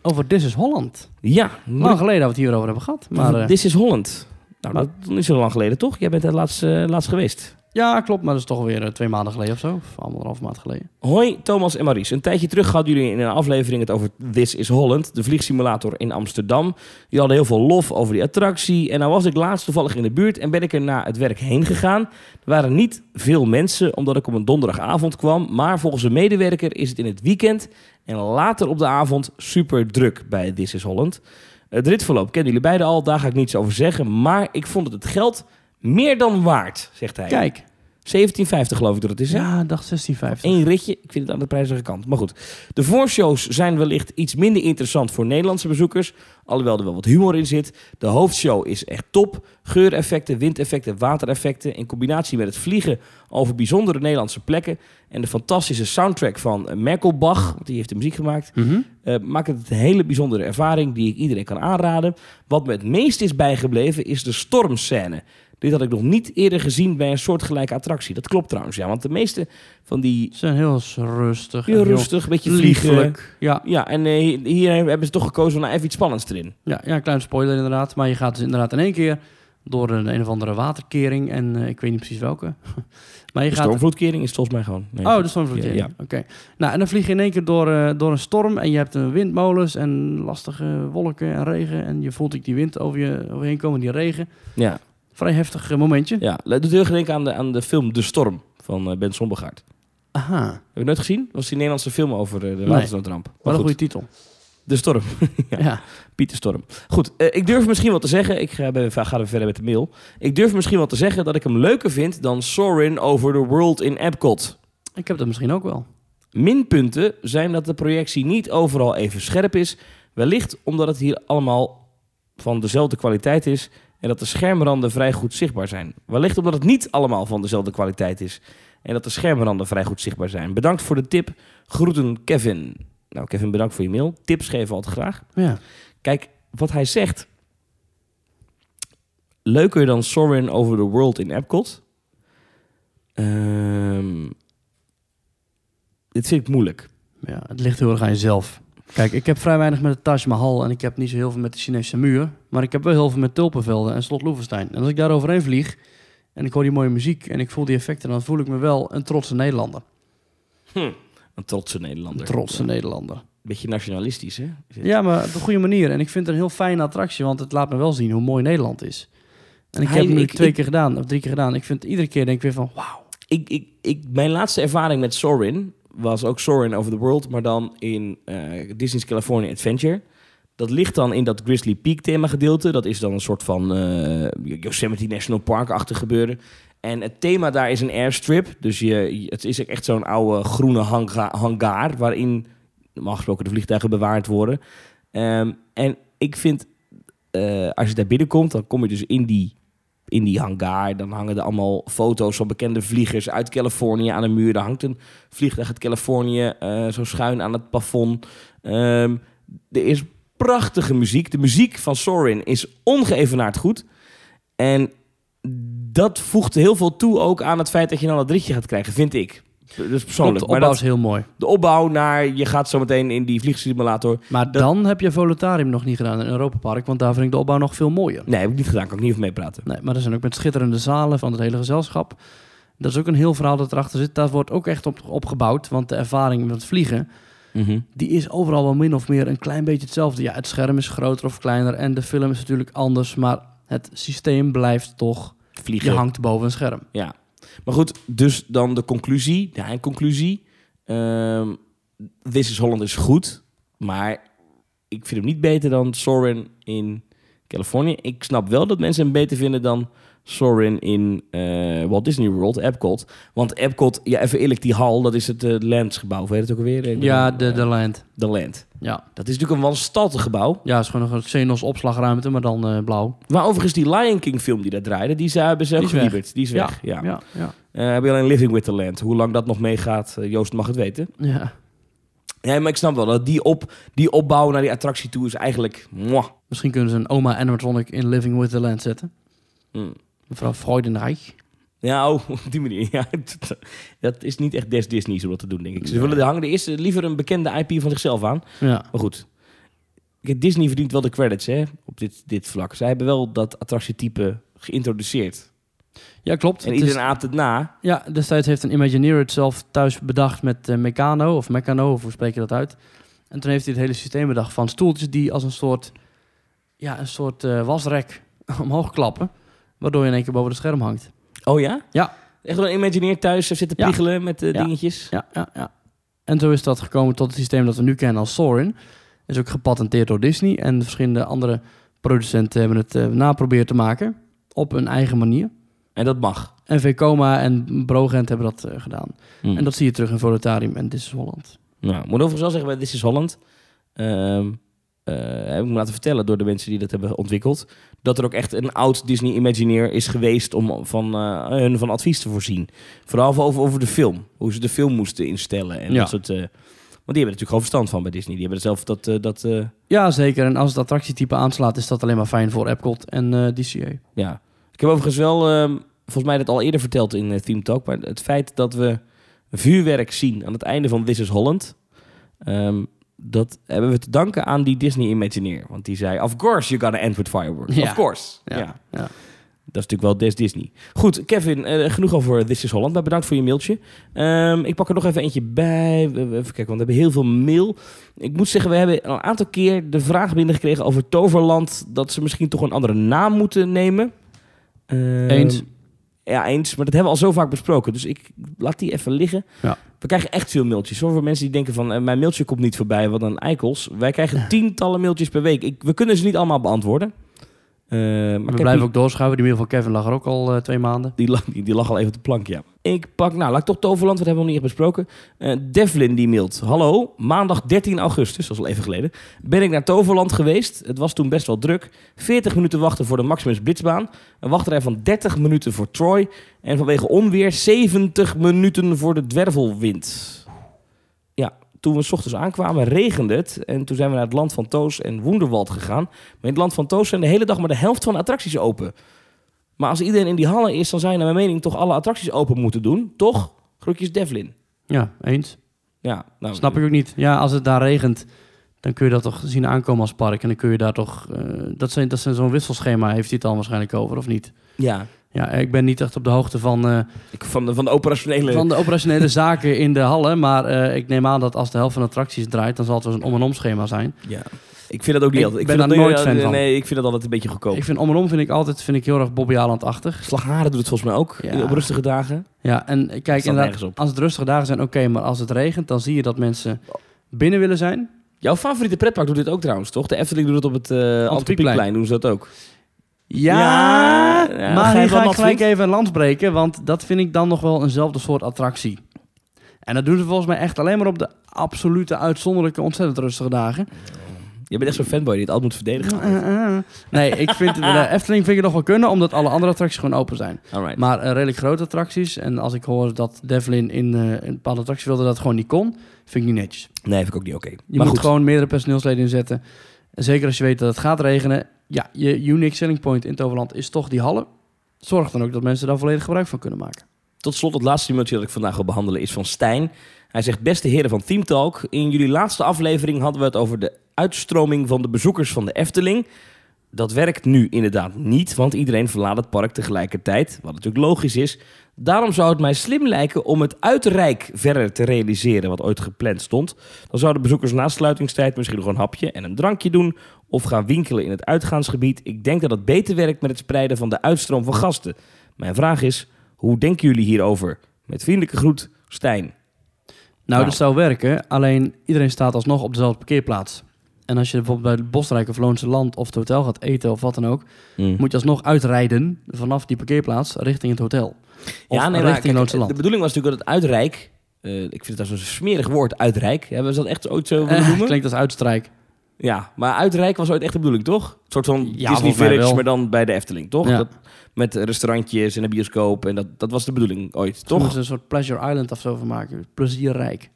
[SPEAKER 1] over This is Holland.
[SPEAKER 2] Ja,
[SPEAKER 1] Lang geleden dat we het hierover hebben gehad. Maar, eh,
[SPEAKER 2] This is Holland. Nou, dat is niet zo lang geleden, toch? Jij bent er laatst, laatst geweest.
[SPEAKER 1] Ja, klopt. Maar dat is toch weer eh, twee maanden geleden of zo. Of anderhalf maand geleden.
[SPEAKER 2] Hoi, Thomas en Maurice. Een tijdje terug hadden jullie in een aflevering het over This is Holland, de vliegsimulator in Amsterdam. Jullie hadden heel veel lof over die attractie. En nou was ik laatst toevallig in de buurt en ben ik er na het werk heen gegaan. Er waren niet veel mensen, omdat ik op een donderdagavond kwam. Maar volgens een medewerker is het in het weekend en later op de avond super druk bij This is Holland. Het ritverloop kennen jullie beiden al, daar ga ik niets over zeggen. Maar ik vond het het geld meer dan waard, zegt hij.
[SPEAKER 1] Kijk,
[SPEAKER 2] 17,50 geloof ik dat het is. hè?
[SPEAKER 1] Ja, dag 1650.
[SPEAKER 2] Eén ritje. Ik vind het aan de prijzige kant. Maar goed. De voorshows zijn wellicht iets minder interessant voor Nederlandse bezoekers. Alhoewel er wel wat humor in zit. De hoofdshow is echt top. Geureffecten, windeffecten, watereffecten. In combinatie met het vliegen over bijzondere Nederlandse plekken. En de fantastische soundtrack van Merkelbach. Want die heeft de muziek gemaakt. Eh, maakt het een hele bijzondere ervaring die ik iedereen kan aanraden. Wat me het meest is bijgebleven is de stormscène. Dit had ik nog niet eerder gezien bij een soortgelijke attractie. Dat klopt trouwens, ja. Want de meeste van die
[SPEAKER 1] Ze zijn heel rustig.
[SPEAKER 2] heel rustig, een beetje vliegen.
[SPEAKER 1] liefelijk. Ja,
[SPEAKER 2] Ja, en eh, hier hebben ze toch gekozen voor nou even iets spannends erin.
[SPEAKER 1] ja, ja, een klein spoiler inderdaad. Maar je gaat dus inderdaad in één keer door een, een of andere waterkering. En eh, ik weet niet precies welke. maar je
[SPEAKER 2] De
[SPEAKER 1] gaat...
[SPEAKER 2] stormvloedkering is volgens mij gewoon. Nee.
[SPEAKER 1] Oh, de stormvloedkering.
[SPEAKER 2] Ja,
[SPEAKER 1] Oké. Nou, en dan vlieg je in één keer door, eh, door een storm. En je hebt een windmolens en lastige wolken en regen. En je voelt ook die wind over je, over je heen komen, die regen.
[SPEAKER 2] ja,
[SPEAKER 1] Vrij heftig eh, momentje.
[SPEAKER 2] ja. Doet heel erg denken aan de, aan de film De Storm van eh, Ben Sombergaard.
[SPEAKER 1] Aha,
[SPEAKER 2] Heb je nooit gezien? Dat was die Nederlandse film over eh, de
[SPEAKER 1] Nee.
[SPEAKER 2] watersnoodramp.
[SPEAKER 1] Wat een
[SPEAKER 2] goed,
[SPEAKER 1] goede titel.
[SPEAKER 2] De Storm.
[SPEAKER 1] Ja.
[SPEAKER 2] Ja. Pieter Storm. Goed, ik durf misschien wel te zeggen... Ik ga, ben- ga verder met de mail. Ik durf misschien wel te zeggen dat ik hem leuker vind... dan Sorin Over the World in Epcot.
[SPEAKER 1] Ik heb dat misschien ook wel.
[SPEAKER 2] Minpunten zijn dat de projectie niet overal even scherp is. Wellicht omdat het hier allemaal van dezelfde kwaliteit is en dat de schermranden vrij goed zichtbaar zijn. Wellicht omdat het niet allemaal van dezelfde kwaliteit is en dat de schermranden vrij goed zichtbaar zijn. Bedankt voor de tip. Groeten Kevin. Nou, Kevin, bedankt voor je mail. Tips geven we altijd graag.
[SPEAKER 1] Ja.
[SPEAKER 2] Kijk, wat hij zegt. Leuker dan Soarin' Over the World in Epcot. Ehm, dit vind ik moeilijk.
[SPEAKER 1] ja, het ligt heel erg aan jezelf. Kijk, ik heb vrij weinig met de Taj Mahal en ik heb niet zo heel veel met de Chinese muur. Maar ik heb wel heel veel met tulpenvelden en slot Loevestein. En als ik daar overheen vlieg en ik hoor die mooie muziek en ik voel die effecten, dan voel ik me wel een trotse Nederlander.
[SPEAKER 2] Hm, een trotse
[SPEAKER 1] Een
[SPEAKER 2] Nederlander.
[SPEAKER 1] trotse
[SPEAKER 2] Ja.
[SPEAKER 1] Nederlander.
[SPEAKER 2] Beetje nationalistisch, hè?
[SPEAKER 1] Ja, maar op een goede manier. En ik vind het een heel fijne attractie, want het laat me wel zien hoe mooi Nederland is. En ik
[SPEAKER 2] Hij-
[SPEAKER 1] heb het nu
[SPEAKER 2] ik-
[SPEAKER 1] twee
[SPEAKER 2] ik-
[SPEAKER 1] keer gedaan, of drie keer gedaan. Ik vind iedere keer denk ik weer van, wauw.
[SPEAKER 2] Ik, ik, ik, mijn laatste ervaring met Sorin was ook Sorin Over the World, maar dan in eh, Disney's California Adventure. Dat ligt dan in dat Grizzly Peak thema gedeelte. Dat is dan een soort van eh, Yosemite National Park-achtig gebeuren. En het thema daar is een airstrip. Dus je, het is echt zo'n oude groene hanga- hangar... waarin normaal gesproken de vliegtuigen bewaard worden. Ehm, en ik vind, eh, als je daar binnenkomt... dan kom je dus in die, in die hangar. Dan hangen er allemaal foto's van bekende vliegers uit Californië aan de muur. Daar hangt een vliegtuig uit Californië eh, zo schuin aan het plafond. Ehm, er is prachtige muziek. De muziek van Sorin is ongeëvenaard goed. En dat voegt heel veel toe ook aan het feit dat je dan dat ritje gaat krijgen, vind ik. Dus
[SPEAKER 1] Klopt,
[SPEAKER 2] persoonlijk. Maar dat,
[SPEAKER 1] is heel mooi.
[SPEAKER 2] de opbouw naar, je gaat zo meteen in die vliegsimulator.
[SPEAKER 1] Maar
[SPEAKER 2] Dat-
[SPEAKER 1] dan heb je Volutarium nog niet gedaan in Europa Park, want daar vind ik de opbouw nog veel mooier.
[SPEAKER 2] Nee, heb ik niet gedaan, kan ik niet over meepraten.
[SPEAKER 1] Nee, maar er zijn ook met schitterende zalen van het hele gezelschap. Dat is ook een heel verhaal dat erachter zit. Daar wordt ook echt op opgebouwd, want de ervaring met het
[SPEAKER 2] Mhm.
[SPEAKER 1] die is overal wel min of meer een klein beetje hetzelfde. Ja, het scherm is groter of kleiner en de film is natuurlijk anders, maar het systeem blijft toch,
[SPEAKER 2] Vliegen.
[SPEAKER 1] je hangt boven een scherm.
[SPEAKER 2] Ja. Maar goed, dus dan de conclusie. Ja, een conclusie. Ehm This is Holland is goed. Maar ik vind hem niet beter dan Sorin in Californië. Ik snap wel dat mensen hem beter vinden dan Sorin in eh, Walt Disney World, Epcot. Want Epcot, ja, even eerlijk, die hal, dat is het uh, Landsgebouw. Hoe heet het ook alweer? Eh,
[SPEAKER 1] Ja, de,
[SPEAKER 2] eh,
[SPEAKER 1] de land.
[SPEAKER 2] de Land.
[SPEAKER 1] Ja.
[SPEAKER 2] Dat is natuurlijk een wanstaltig gebouw.
[SPEAKER 1] ja, het is gewoon nog een Xenos opslagruimte, maar dan eh, blauw.
[SPEAKER 2] Maar overigens, die Lion King film die daar draaide, die hebben ze ook
[SPEAKER 1] Die is weg.
[SPEAKER 2] gelieberd. Die is weg, ja.
[SPEAKER 1] Ja, ja.
[SPEAKER 2] Eh, heb je alleen Living with the Land. Hoe lang dat nog meegaat, eh, Joost mag het weten.
[SPEAKER 1] ja.
[SPEAKER 2] Ja, maar ik snap wel dat die, op, die opbouw naar die attractie toe is eigenlijk... mwah.
[SPEAKER 1] Misschien kunnen ze een oma animatronic in Living with the Land zetten.
[SPEAKER 2] Mm.
[SPEAKER 1] Mevrouw Freudenreich.
[SPEAKER 2] Ja, oh, op die manier. Ja, dat- is niet echt des Disney's om dat te doen, denk ik. Ze willen er hangen er eerst liever een bekende IP van zichzelf aan.
[SPEAKER 1] Ja.
[SPEAKER 2] Maar goed. Disney verdient wel de credits hè, op dit, dit vlak. Zij hebben wel dat attractietype geïntroduceerd.
[SPEAKER 1] ja, klopt.
[SPEAKER 2] En
[SPEAKER 1] Het
[SPEAKER 2] iedereen
[SPEAKER 1] is-
[SPEAKER 2] aapt het na.
[SPEAKER 1] ja, destijds heeft een Imagineer het zelf thuis bedacht met eh, Meccano, of Meccano, of hoe spreek je dat uit? En toen heeft hij het hele systeem bedacht van stoeltjes die als een soort, ja, een soort eh, wasrek omhoog klappen, waardoor je in één keer boven het scherm hangt.
[SPEAKER 2] Oh ja?
[SPEAKER 1] Ja.
[SPEAKER 2] Echt wel een Imagineer thuis zitten
[SPEAKER 1] Ja.
[SPEAKER 2] priegelen met
[SPEAKER 1] Ja.
[SPEAKER 2] dingetjes.
[SPEAKER 1] Ja, ja, ja. En zo is dat gekomen tot het systeem dat we nu kennen als Sorin. Is ook gepatenteerd door Disney en verschillende andere producenten hebben het eh naprobeerd te maken op hun eigen manier.
[SPEAKER 2] En dat mag.
[SPEAKER 1] En Vekoma en Brogent hebben dat eh, gedaan.
[SPEAKER 2] Hm.
[SPEAKER 1] En dat zie je terug in Volutarium en This is Holland.
[SPEAKER 2] Nou, ik moet overigens wel zeggen, bij This is Holland... ehm, eh, heb ik me laten vertellen door de mensen die dat hebben ontwikkeld... dat er ook echt een oud Disney Imagineer is geweest... om van, eh, hun van advies te voorzien. Vooral over, over de film. Hoe ze de film moesten instellen. En
[SPEAKER 1] Ja.
[SPEAKER 2] dat soort... eh, want die hebben er natuurlijk gewoon verstand van bij Disney. Die hebben zelf dat... dat
[SPEAKER 1] Ja, zeker. En als het attractietype aanslaat, is dat alleen maar fijn voor Epcot en DCA.
[SPEAKER 2] ja. Ik heb overigens wel... ehm, volgens mij dat al eerder verteld in Theme Talk... maar het feit dat we vuurwerk zien aan het einde van This is Holland... ehm, dat hebben we te danken aan die Disney Imagineer. Want die zei, of course you gotta end with fireworks.
[SPEAKER 1] Ja.
[SPEAKER 2] Of course.
[SPEAKER 1] Ja.
[SPEAKER 2] Ja.
[SPEAKER 1] Ja.
[SPEAKER 2] Dat is natuurlijk wel des Disney. Goed, Kevin, eh, genoeg over This is Holland. Maar bedankt voor je mailtje. Ehm, ik pak er nog even eentje bij. Even kijken, want we hebben heel veel mail. Ik moet zeggen, we hebben al een aantal keer de vraag binnengekregen over Toverland... dat ze misschien toch een andere naam moeten nemen.
[SPEAKER 1] Eens.
[SPEAKER 2] Ja, eens. Maar dat hebben we al zo vaak besproken. Dus ik laat die even liggen.
[SPEAKER 1] Ja.
[SPEAKER 2] We krijgen echt veel mailtjes. Hoor, voor mensen die denken van... eh, mijn mailtje komt niet voorbij, wat een eikels. Wij krijgen tientallen mailtjes per week. Ik, we kunnen ze niet allemaal beantwoorden. Eh, maar
[SPEAKER 1] We blijven
[SPEAKER 2] die-
[SPEAKER 1] ook doorschuiven. Die mail van Kevin lag er ook al eh, twee maanden.
[SPEAKER 2] die lag, die, die lag al even op de plank, ja. Ik pak, nou, laat ik toch Toverland, wat hebben we nog niet echt besproken. Eh, Devlin die mailt. Hallo, maandag 13 augustus, dat is al even geleden, ben ik naar Toverland geweest. Het was toen best wel druk. 40 minuten wachten voor de Maximus Blitzbaan. Een wachtrij van 30 minuten voor Troy. En vanwege onweer 70 minuten voor de dwervelwind. Ja, toen we s ochtends aankwamen regende het. En toen zijn we naar het land van Toos en Woenderwald gegaan. Maar in het land van Toos zijn de hele dag maar de helft van de attracties open. Maar als iedereen in die hallen is, dan je naar mijn mening toch alle attracties open moeten doen. Toch? Groetjes Devlin.
[SPEAKER 1] Ja, eens.
[SPEAKER 2] Ja, nou,
[SPEAKER 1] Snap ik ook niet. Ja, als het daar regent, dan kun je dat toch zien aankomen als park. En dan kun je daar toch... eh, dat zijn, dat zijn zo'n wisselschema, heeft hij het dan waarschijnlijk over, of niet?
[SPEAKER 2] Ja,
[SPEAKER 1] Ja, ik ben niet echt op de hoogte van, eh,
[SPEAKER 2] van, de, van de operationele...
[SPEAKER 1] van de operationele zaken in de hallen. Maar eh, ik neem aan dat als de helft van de attracties draait, dan zal het wel een om- en om schema zijn.
[SPEAKER 2] Ja. Ik vind dat ook niet
[SPEAKER 1] Ik
[SPEAKER 2] altijd. Ik
[SPEAKER 1] ben
[SPEAKER 2] vind
[SPEAKER 1] daar
[SPEAKER 2] dat,
[SPEAKER 1] nooit fan van.
[SPEAKER 2] Nee, ik vind dat altijd een beetje goedkoop.
[SPEAKER 1] Ik vind om en om vind ik altijd vind ik heel erg Bobby Aland-achtig.
[SPEAKER 2] Slagharen doet het volgens mij ook
[SPEAKER 1] Ja.
[SPEAKER 2] op rustige dagen.
[SPEAKER 1] Ja, en kijk, inderdaad, als het rustige dagen zijn, oké. maar als het regent, dan zie je dat mensen binnen willen zijn.
[SPEAKER 2] Jouw favoriete pretpark doet dit ook trouwens, toch? De Efteling doet het op het uh,
[SPEAKER 1] Antropiekplein.
[SPEAKER 2] Antropiekplein. Doen ze dat ook.
[SPEAKER 1] Ja,
[SPEAKER 2] Ja, ja, ga
[SPEAKER 1] maar hier ga ik gelijk even een lans breken, want dat vind ik dan nog wel eenzelfde soort attractie. En dat doen ze volgens mij echt alleen maar op de absolute, uitzonderlijke, ontzettend rustige dagen.
[SPEAKER 2] Je bent echt zo'n fanboy die het altijd moet verdedigen.
[SPEAKER 1] Nee, ik vind de Efteling vind ik nog wel kunnen, omdat alle andere attracties gewoon open zijn.
[SPEAKER 2] Alright.
[SPEAKER 1] Maar eh, redelijk grote attracties, en als ik hoor dat Devlin in eh, een bepaalde attractie wilde dat het gewoon niet kon, vind ik niet netjes.
[SPEAKER 2] Nee, vind ik ook niet oké.
[SPEAKER 1] Je
[SPEAKER 2] Maar
[SPEAKER 1] moet
[SPEAKER 2] goed.
[SPEAKER 1] gewoon meerdere personeelsleden inzetten. En zeker als je weet dat het gaat regenen. Ja, je unique selling point in Toverland is toch die hallen. Zorg dan ook dat mensen daar volledig gebruik van kunnen maken.
[SPEAKER 2] Tot slot, het laatste mailtje dat ik vandaag wil behandelen is van Stijn. Hij zegt, beste heren van Team Talk, in jullie laatste aflevering hadden we het over de uitstroming van de bezoekers van de Efteling. Dat werkt nu inderdaad niet, want iedereen verlaat het park tegelijkertijd, wat natuurlijk logisch is. Daarom zou het mij slim lijken om het uitrijk verder te realiseren wat ooit gepland stond. Dan zouden bezoekers na sluitingstijd misschien nog een hapje en een drankje doen of gaan winkelen in het uitgaansgebied. Ik denk dat het beter werkt met het spreiden van de uitstroom van gasten. Mijn vraag is, hoe denken jullie hierover? Met vriendelijke groet, Stijn.
[SPEAKER 1] Nou,
[SPEAKER 2] Nou.
[SPEAKER 1] dat zou werken. Alleen iedereen staat alsnog op dezelfde parkeerplaats. En als je bijvoorbeeld bij het Bosrijk of Loonse Land of het hotel gaat eten of wat dan ook,
[SPEAKER 2] Mm.
[SPEAKER 1] moet je alsnog uitrijden vanaf die parkeerplaats richting het hotel. Of
[SPEAKER 2] Ja, nee,
[SPEAKER 1] richting
[SPEAKER 2] kijk,
[SPEAKER 1] Loonse
[SPEAKER 2] de
[SPEAKER 1] Land.
[SPEAKER 2] bedoeling was natuurlijk dat het uitrijk... eh, ik vind het zo'n smerig woord, uitrijk. Hebben ze dat echt ooit zo willen
[SPEAKER 1] Eh,
[SPEAKER 2] noemen?
[SPEAKER 1] klinkt als uitstrijk.
[SPEAKER 2] Ja, maar uitrijk was ooit echt de bedoeling, toch? Een soort van Disney
[SPEAKER 1] volgens mij
[SPEAKER 2] Village, maar dan bij de Efteling, toch?
[SPEAKER 1] Ja.
[SPEAKER 2] Dat, met restaurantjes en een bioscoop. En dat, dat was de bedoeling ooit,
[SPEAKER 1] Toch? ze een soort Pleasure Island of zo van maken. Plezierrijk.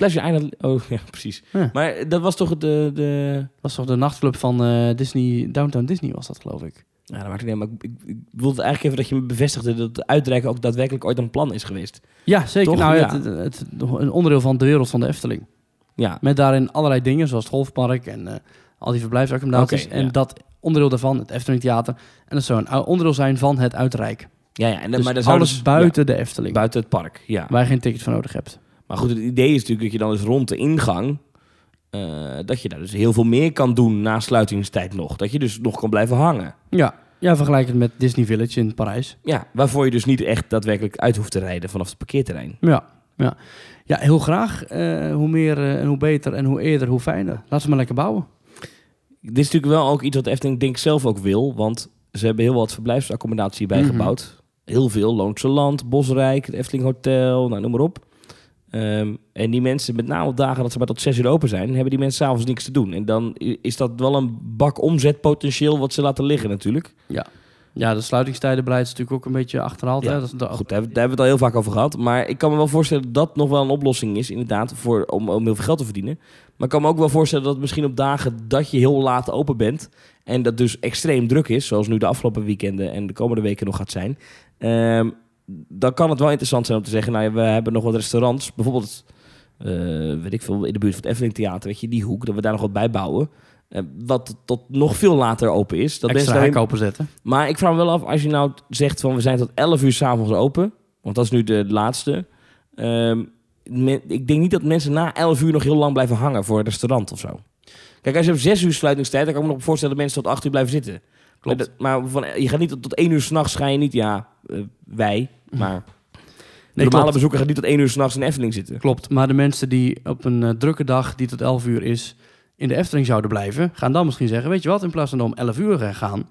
[SPEAKER 2] Pleasure Island... Oh, ja, precies.
[SPEAKER 1] Ja.
[SPEAKER 2] Maar dat was toch de... de...
[SPEAKER 1] Dat was toch de nachtclub van eh, Disney, Downtown Disney was dat geloof ik.
[SPEAKER 2] Ja, dat maakt niet uit, maar ik, ik, ik wilde eigenlijk even dat je me bevestigde... dat het uitreiken ook daadwerkelijk ooit een plan is geweest.
[SPEAKER 1] Ja, zeker.
[SPEAKER 2] Toch?
[SPEAKER 1] Nou,
[SPEAKER 2] Ja.
[SPEAKER 1] Het, het, het- een onderdeel van de wereld van de Efteling.
[SPEAKER 2] Ja,
[SPEAKER 1] Met daarin allerlei dingen, zoals het golfpark en eh, al die verblijfsaccommodaties. En
[SPEAKER 2] ja.
[SPEAKER 1] dat onderdeel daarvan, het Efteling Theater. En dat zou een onderdeel zijn van het Uitrijk.
[SPEAKER 2] ja, ja. En,
[SPEAKER 1] Dus
[SPEAKER 2] maar zou
[SPEAKER 1] alles
[SPEAKER 2] dus-
[SPEAKER 1] buiten de Efteling.
[SPEAKER 2] buiten het park, ja.
[SPEAKER 1] Waar je geen ticket voor nodig hebt.
[SPEAKER 2] Maar goed, het idee is natuurlijk dat je dan dus rond de ingang... eh, dat je daar dus heel veel meer kan doen na sluitingstijd nog. Dat je dus nog kan blijven hangen.
[SPEAKER 1] Ja, ja vergelijk het met Disney Village in Parijs.
[SPEAKER 2] Ja, waarvoor je dus niet echt daadwerkelijk uit hoeft te rijden vanaf het parkeerterrein.
[SPEAKER 1] Ja, ja. ja heel graag. Eh, hoe meer eh, en hoe beter en hoe eerder, hoe fijner. Laten we maar lekker bouwen.
[SPEAKER 2] Dit is natuurlijk wel ook iets wat Efteling denk zelf ook wil. Want ze hebben heel wat verblijfsaccommodatie bijgebouwd. Heel veel. Loonse Land, Bosrijk, het Efteling Hotel, nou, noem maar op. Ehm, en die mensen, met name op dagen dat ze maar tot zes uur open zijn, hebben die mensen s'avonds niks te doen. En dan is dat wel een bak omzetpotentieel wat ze laten liggen natuurlijk.
[SPEAKER 1] Ja, de sluitingstijdenbeleid is natuurlijk ook een beetje achterhaald.
[SPEAKER 2] Ja,
[SPEAKER 1] hè? Dat is de-
[SPEAKER 2] Goed, daar hebben, daar hebben we het al heel vaak over gehad. Maar ik kan me wel voorstellen dat dat nog wel een oplossing is, inderdaad, voor, om, om heel veel geld te verdienen. Maar ik kan me ook wel voorstellen dat misschien op dagen dat je heel laat open bent en dat dus extreem druk is, zoals nu de afgelopen weekenden en de komende weken nog gaat zijn, ehm, dan kan het wel interessant zijn om te zeggen, nou ja, we hebben nog wat restaurants, bijvoorbeeld, eh, weet ik veel, in de buurt van het Efteling Theater, weet je, die hoek, dat we daar nog wat bij bouwen. eh, wat tot nog veel later open is. Dat
[SPEAKER 1] extra
[SPEAKER 2] daarheen-
[SPEAKER 1] hek openzetten.
[SPEAKER 2] maar ik vraag me wel af, als je nou zegt van we zijn tot 11 uur s'avonds open, want dat is nu de laatste. Ehm, me- ik denk niet dat mensen na 11 uur nog heel lang blijven hangen voor een restaurant of zo. Kijk, als je op 6 uur sluitingstijd, dan kan ik me nog voorstellen dat mensen tot 8 uur blijven zitten.
[SPEAKER 1] Klopt.
[SPEAKER 2] Maar, dat- maar van, je gaat niet tot, tot 1 uur s'nachts, ga je niet, ja, eh, wij, maar de normale
[SPEAKER 1] klopt.
[SPEAKER 2] bezoeker gaat niet tot 1 uur s'nachts in de Efteling zitten.
[SPEAKER 1] Klopt, maar de mensen die op een eh, drukke dag die tot 11 uur is in de Efteling zouden blijven, gaan dan misschien zeggen, weet je wat, in plaats van om 11 uur gaan,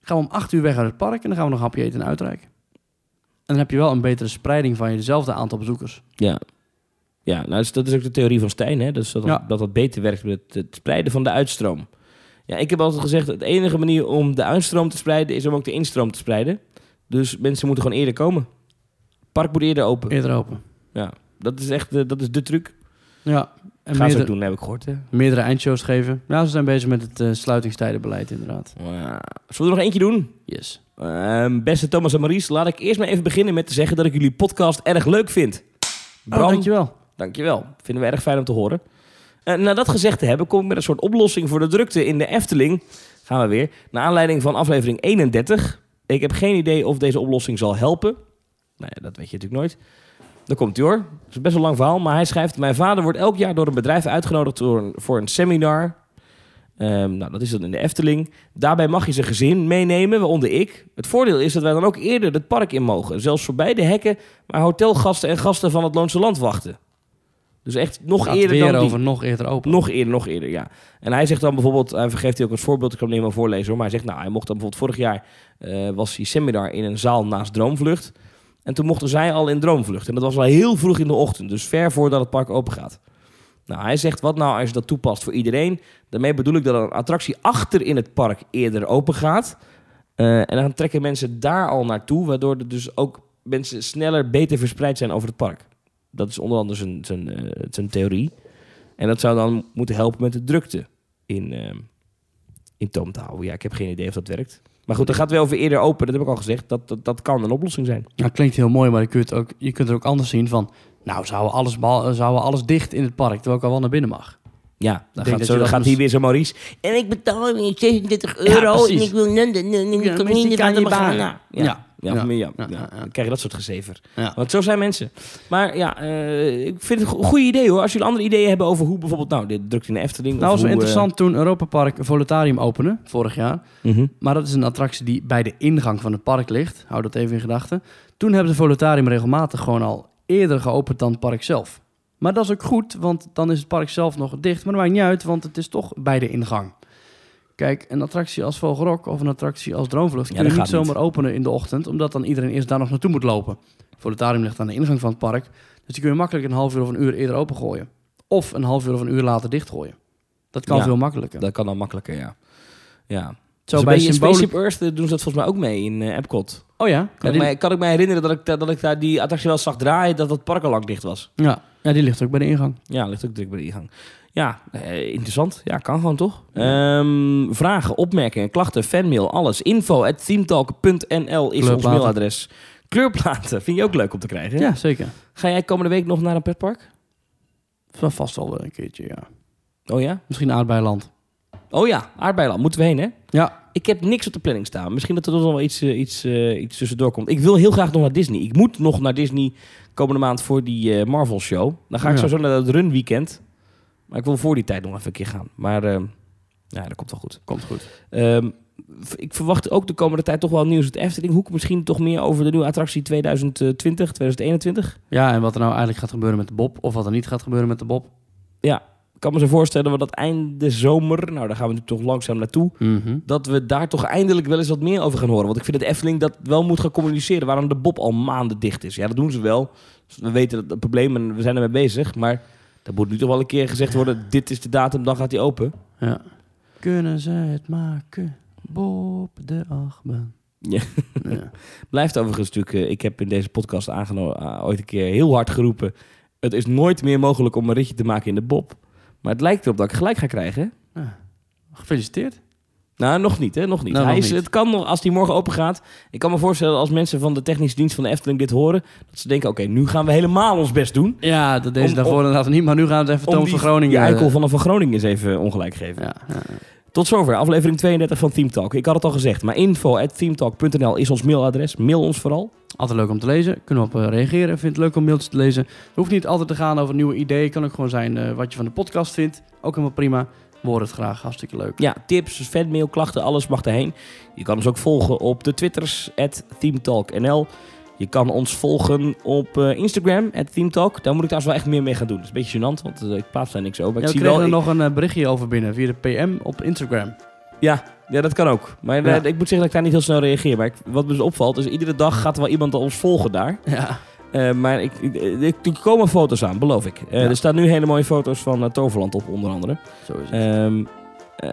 [SPEAKER 1] gaan we om 8 uur weg uit het park en dan gaan we nog een hapje eten en uitreiken. En dan heb je wel een betere spreiding van je dezelfde aantal bezoekers.
[SPEAKER 2] Ja. Ja, nou, dus dat is ook de theorie van Stijn, hè? Dus dat,
[SPEAKER 1] Ja.
[SPEAKER 2] dat dat beter werkt met het, het spreiden van de uitstroom. Ja, ik heb altijd gezegd, de enige manier om de uitstroom te spreiden is om ook de instroom te spreiden. Dus mensen moeten gewoon eerder komen. Park moet eerder open.
[SPEAKER 1] Eerder open.
[SPEAKER 2] Ja, dat is echt de, dat is de truc.
[SPEAKER 1] Ja, en
[SPEAKER 2] Gaan ze ook
[SPEAKER 1] meerdere,
[SPEAKER 2] doen, heb ik gehoord. Hè?
[SPEAKER 1] meerdere eindshows geven. Ja, ze zijn bezig met het eh, sluitingstijdenbeleid inderdaad.
[SPEAKER 2] Ja. Zullen we er nog eentje doen?
[SPEAKER 1] Yes.
[SPEAKER 2] Ehm, beste Thomas en Maries, laat ik eerst maar even beginnen met te zeggen dat ik jullie podcast erg leuk vind.
[SPEAKER 1] Oh, dankjewel.
[SPEAKER 2] Dankjewel. Vinden we erg fijn om te horen. Eh na dat gezegd te hebben, kom ik met een soort oplossing voor de drukte in de Efteling. Gaan we weer. Naar aanleiding van aflevering 31. Ik heb geen idee of deze oplossing zal helpen. Nou ja, dat weet je natuurlijk nooit. Dan komt hij hoor. Het is best wel lang verhaal, maar hij schrijft... Mijn vader wordt elk jaar door een bedrijf uitgenodigd voor een, voor een seminar. Ehm, nou, dat is dan in de Efteling. Daarbij mag je zijn gezin meenemen, waaronder ik. Het voordeel is dat wij dan ook eerder het park in mogen. Zelfs voorbij de hekken waar hotelgasten en gasten van het Loonse Land wachten. Dus echt nog
[SPEAKER 1] Gaat
[SPEAKER 2] eerder
[SPEAKER 1] weer
[SPEAKER 2] dan die.
[SPEAKER 1] over nog eerder open.
[SPEAKER 2] Nog eerder, nog eerder, ja. En hij zegt dan bijvoorbeeld, hij geeft hij ook als voorbeeld, ik kan hem niet helemaal voorlezen hoor, maar hij zegt, nou, hij mocht dan bijvoorbeeld vorig jaar, eh, was hij seminar in een zaal naast Droomvlucht. En toen mochten zij al in Droomvlucht. En dat was al heel vroeg in de ochtend, dus ver voordat het park open gaat. Nou, hij zegt, wat nou als je dat toepast voor iedereen? Daarmee bedoel ik dat een attractie achter in het park eerder open gaat. Eh, en dan trekken mensen daar al naartoe, waardoor er dus ook mensen sneller, beter verspreid zijn over het park. Dat is onder andere zijn, zijn, eh, zijn theorie. En dat zou dan moeten helpen met de drukte in, ehm, in toom te houden. Ja, ik heb geen idee of dat werkt. Maar goed, dan gaat wel over eerder open. Dat heb ik al gezegd. Dat, dat, dat kan een oplossing zijn.
[SPEAKER 1] Nou, klinkt heel mooi, maar je kunt, ook, je kunt er ook anders zien van... Nou, zouden alles, bal- zouden alles dicht in het park, terwijl ik al wel naar binnen mag.
[SPEAKER 2] Ja, dan gaat, zo, gaat
[SPEAKER 1] dus-
[SPEAKER 2] hier weer zo Maurice. En ik betaal weer 36 euro. en ik wil London. En ik
[SPEAKER 1] Ja,
[SPEAKER 2] niet de
[SPEAKER 1] baan.
[SPEAKER 2] Ja,
[SPEAKER 1] Ja.
[SPEAKER 2] Dan krijg je dat soort gezever. Want zo zijn mensen. Maar ja, eh, ik vind het een goede idee hoor. Als jullie andere ideeën hebben over hoe bijvoorbeeld... Nou, dit drukt in de Efteling.
[SPEAKER 1] Nou, was wel
[SPEAKER 2] eh,
[SPEAKER 1] interessant toen Europa Park een Volutarium opende, vorig jaar.
[SPEAKER 2] mhm.
[SPEAKER 1] Maar dat is een attractie die bij de ingang van het park ligt. Hou dat even in gedachten. Toen hebben de Volutarium regelmatig gewoon al eerder geopend dan het park zelf. Maar dat is ook goed, want dan is het park zelf nog dicht. Maar dat maakt niet uit, want het is toch bij de ingang. Kijk, een attractie als Vogelrok of een attractie als Droomvlucht...
[SPEAKER 2] Ja,
[SPEAKER 1] kun je niet zomaar openen in de ochtend... omdat dan iedereen eerst daar nog naartoe moet lopen. Volutarium ligt aan de ingang van het park. Dus die kun je makkelijk een half uur of een uur eerder opengooien. Of een half uur of een uur later dichtgooien. Dat kan
[SPEAKER 2] Ja,
[SPEAKER 1] veel makkelijker.
[SPEAKER 2] Dat kan dan makkelijker, ja. Ja.
[SPEAKER 1] Zo
[SPEAKER 2] Zo
[SPEAKER 1] bij
[SPEAKER 2] bij
[SPEAKER 1] Symbolic...
[SPEAKER 2] Spaceship Earth eh, doen ze dat volgens mij ook mee in eh, Epcot.
[SPEAKER 1] Oh ja?
[SPEAKER 2] Kan,
[SPEAKER 1] Ja,
[SPEAKER 2] ik
[SPEAKER 1] die,
[SPEAKER 2] mij, kan ik mij herinneren dat ik, da- dat ik daar die attractie wel zag draaien... dat het park al lang dicht was.
[SPEAKER 1] ja. ja, die ligt ook bij de ingang.
[SPEAKER 2] Ja, ligt ook druk bij de ingang. Ja, eh, interessant. Ja, kan gewoon toch? Ehm, vragen, opmerkingen, klachten, fanmail, alles. Info at themetalk.nl is ons mailadres. Kleurplaten, vind je ook leuk om te krijgen?
[SPEAKER 1] Ja, zeker.
[SPEAKER 2] Ga jij komende week nog naar een petpark?
[SPEAKER 1] Va- Vast wel een keertje, ja.
[SPEAKER 2] Oh ja?
[SPEAKER 1] Misschien aardbeiland.
[SPEAKER 2] Oh ja, aardbeiland. Moeten we heen, hè?
[SPEAKER 1] Ja.
[SPEAKER 2] Ik heb niks op de planning staan. Misschien dat er nog wel iets, eh, iets, eh, iets tussendoor komt. Ik wil heel graag nog naar Disney. Ik moet nog naar Disney komende maand voor die eh, Marvel show. Dan ga ik
[SPEAKER 1] Ja.
[SPEAKER 2] sowieso naar het run weekend. Maar ik wil voor die tijd nog even een keer gaan. Maar eh, ja, dat komt wel goed.
[SPEAKER 1] Komt goed.
[SPEAKER 2] Ehm, ik verwacht ook de komende tijd toch wel nieuws uit Efteling. Hoek misschien toch meer over de nieuwe attractie 2020, 2021.
[SPEAKER 1] Ja, en wat er nou eigenlijk gaat gebeuren met de Bob, of wat er niet gaat gebeuren met de Bob.
[SPEAKER 2] Ik kan me zo voorstellen dat dat einde zomer, nou daar gaan we nu toch langzaam naartoe,
[SPEAKER 1] Mhm.
[SPEAKER 2] dat we daar toch eindelijk wel eens wat meer over gaan horen. Want ik vind dat Efteling dat wel moet gaan communiceren, waarom de Bob al maanden dicht is. Ja, dat doen ze wel. We weten dat het probleem en we zijn ermee bezig, maar er moet nu toch wel een keer gezegd worden, dit is de datum, dan gaat hij open.
[SPEAKER 1] Ja. Kunnen ze het maken? Bob de achtbaan.
[SPEAKER 2] Ja.
[SPEAKER 1] Ja.
[SPEAKER 2] Blijft overigens natuurlijk, eh, ik heb in deze podcast aangenomen, ooit een keer heel hard geroepen, het is nooit meer mogelijk om een ritje te maken in de Bob. Maar het lijkt erop dat ik gelijk ga krijgen.
[SPEAKER 1] Ja. Gefeliciteerd.
[SPEAKER 2] Nou, nog niet, hè? Nog niet.
[SPEAKER 1] Nou,
[SPEAKER 2] hij
[SPEAKER 1] nog
[SPEAKER 2] is,
[SPEAKER 1] niet.
[SPEAKER 2] Het kan nog, als die morgen open gaat. Ik kan me voorstellen als mensen van de technische dienst van de Efteling dit horen, dat ze denken, oké, nu gaan we helemaal ons best doen.
[SPEAKER 1] Ja, dat deze
[SPEAKER 2] Om-
[SPEAKER 1] daarvoor inderdaad niet, maar nu gaan we het even Toon van Groningen...
[SPEAKER 2] die eikel van de Van Groningen eens even ongelijk geven.
[SPEAKER 1] Ja, ja, ja.
[SPEAKER 2] Tot zover, aflevering 32 van Team Talk. Ik had het al gezegd, maar info.teamtalk.nl is ons mailadres. Mail ons vooral.
[SPEAKER 1] Altijd leuk om te lezen. Kunnen we op eh, reageren. Vind het leuk om mailtjes te lezen. Het hoeft niet altijd te gaan over nieuwe ideeën. kan ook gewoon zijn eh, wat je van de podcast vindt. Ook helemaal prima. We horen het graag. Hartstikke leuk.
[SPEAKER 2] Ja, tips, fanmail, klachten, alles mag erheen. Je kan ons ook volgen op de Twitters, ThemeTalkNL. Je kan ons volgen op eh, Instagram, ThemeTalk. Daar moet ik trouwens wel echt meer mee gaan doen. Dat is een beetje gênant, want eh, ik plaats daar niks over.
[SPEAKER 1] Ja,
[SPEAKER 2] ik zie wel...
[SPEAKER 1] er nog een eh, berichtje over binnen via de PM op Instagram.
[SPEAKER 2] Ja, ja, dat kan ook. Maar
[SPEAKER 1] Ja.
[SPEAKER 2] ik moet zeggen dat ik daar niet heel snel reageer. Maar ik- wat me dus opvalt, is iedere dag gaat er wel iemand ons volgen daar.
[SPEAKER 1] Ja.
[SPEAKER 2] Maar ik, ik, er komen foto's aan, beloof ik.
[SPEAKER 1] Ja.
[SPEAKER 2] Er staan nu hele mooie foto's van Toverland op, onder andere.
[SPEAKER 1] Zo is het.
[SPEAKER 2] Ehm, eh,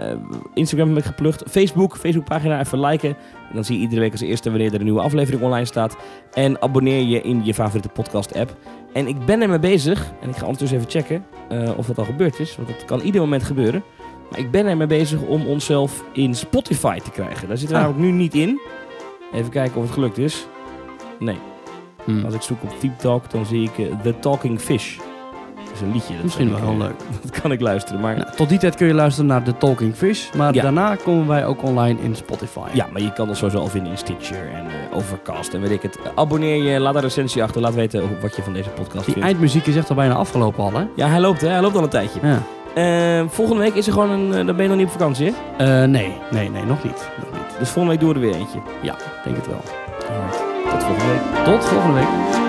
[SPEAKER 2] Instagram heb ik geplukt. Facebook, Facebookpagina even liken. En dan zie je iedere week als eerste wanneer er een nieuwe aflevering online staat. En abonneer je in je favoriete podcast app. En ik ben ermee bezig. En ik ga ondertussen even checken eh, of dat al gebeurd is. Want dat kan ieder moment gebeuren. Maar ik ben ermee bezig om onszelf in Spotify te krijgen. Daar zitten we
[SPEAKER 1] Ah.
[SPEAKER 2] namelijk nu niet in. Even kijken of het gelukt is. Nee.
[SPEAKER 1] Hm.
[SPEAKER 2] Als ik zoek op Deep Talk, dan zie ik eh, The Talking Fish. Is een liedje. Dat
[SPEAKER 1] Misschien wel
[SPEAKER 2] ik,
[SPEAKER 1] heel
[SPEAKER 2] eh,
[SPEAKER 1] leuk.
[SPEAKER 2] Dat kan ik luisteren. Maar
[SPEAKER 1] Nou, tot die tijd kun je luisteren naar The Talking Fish. Maar
[SPEAKER 2] Ja.
[SPEAKER 1] daarna komen wij ook online in Spotify.
[SPEAKER 2] Ja, maar je kan ons sowieso al vinden in Stitcher en eh, Overcast en weet ik het. Abonneer je, laat een recensie achter, laat weten wat je van deze podcast
[SPEAKER 1] Die
[SPEAKER 2] vindt.
[SPEAKER 1] eindmuziek is echt al bijna afgelopen al, hè?
[SPEAKER 2] Ja, hij loopt hè, hij loopt al een tijdje.
[SPEAKER 1] Ja.
[SPEAKER 2] Eh, volgende week is er gewoon een, dan ben je nog niet op vakantie hè?
[SPEAKER 1] Nee, nee, nee, nog niet. Nog niet.
[SPEAKER 2] Dus volgende week doen we er weer eentje.
[SPEAKER 1] Ja, denk het wel.
[SPEAKER 2] Tot volgende week.
[SPEAKER 1] Tot volgende week.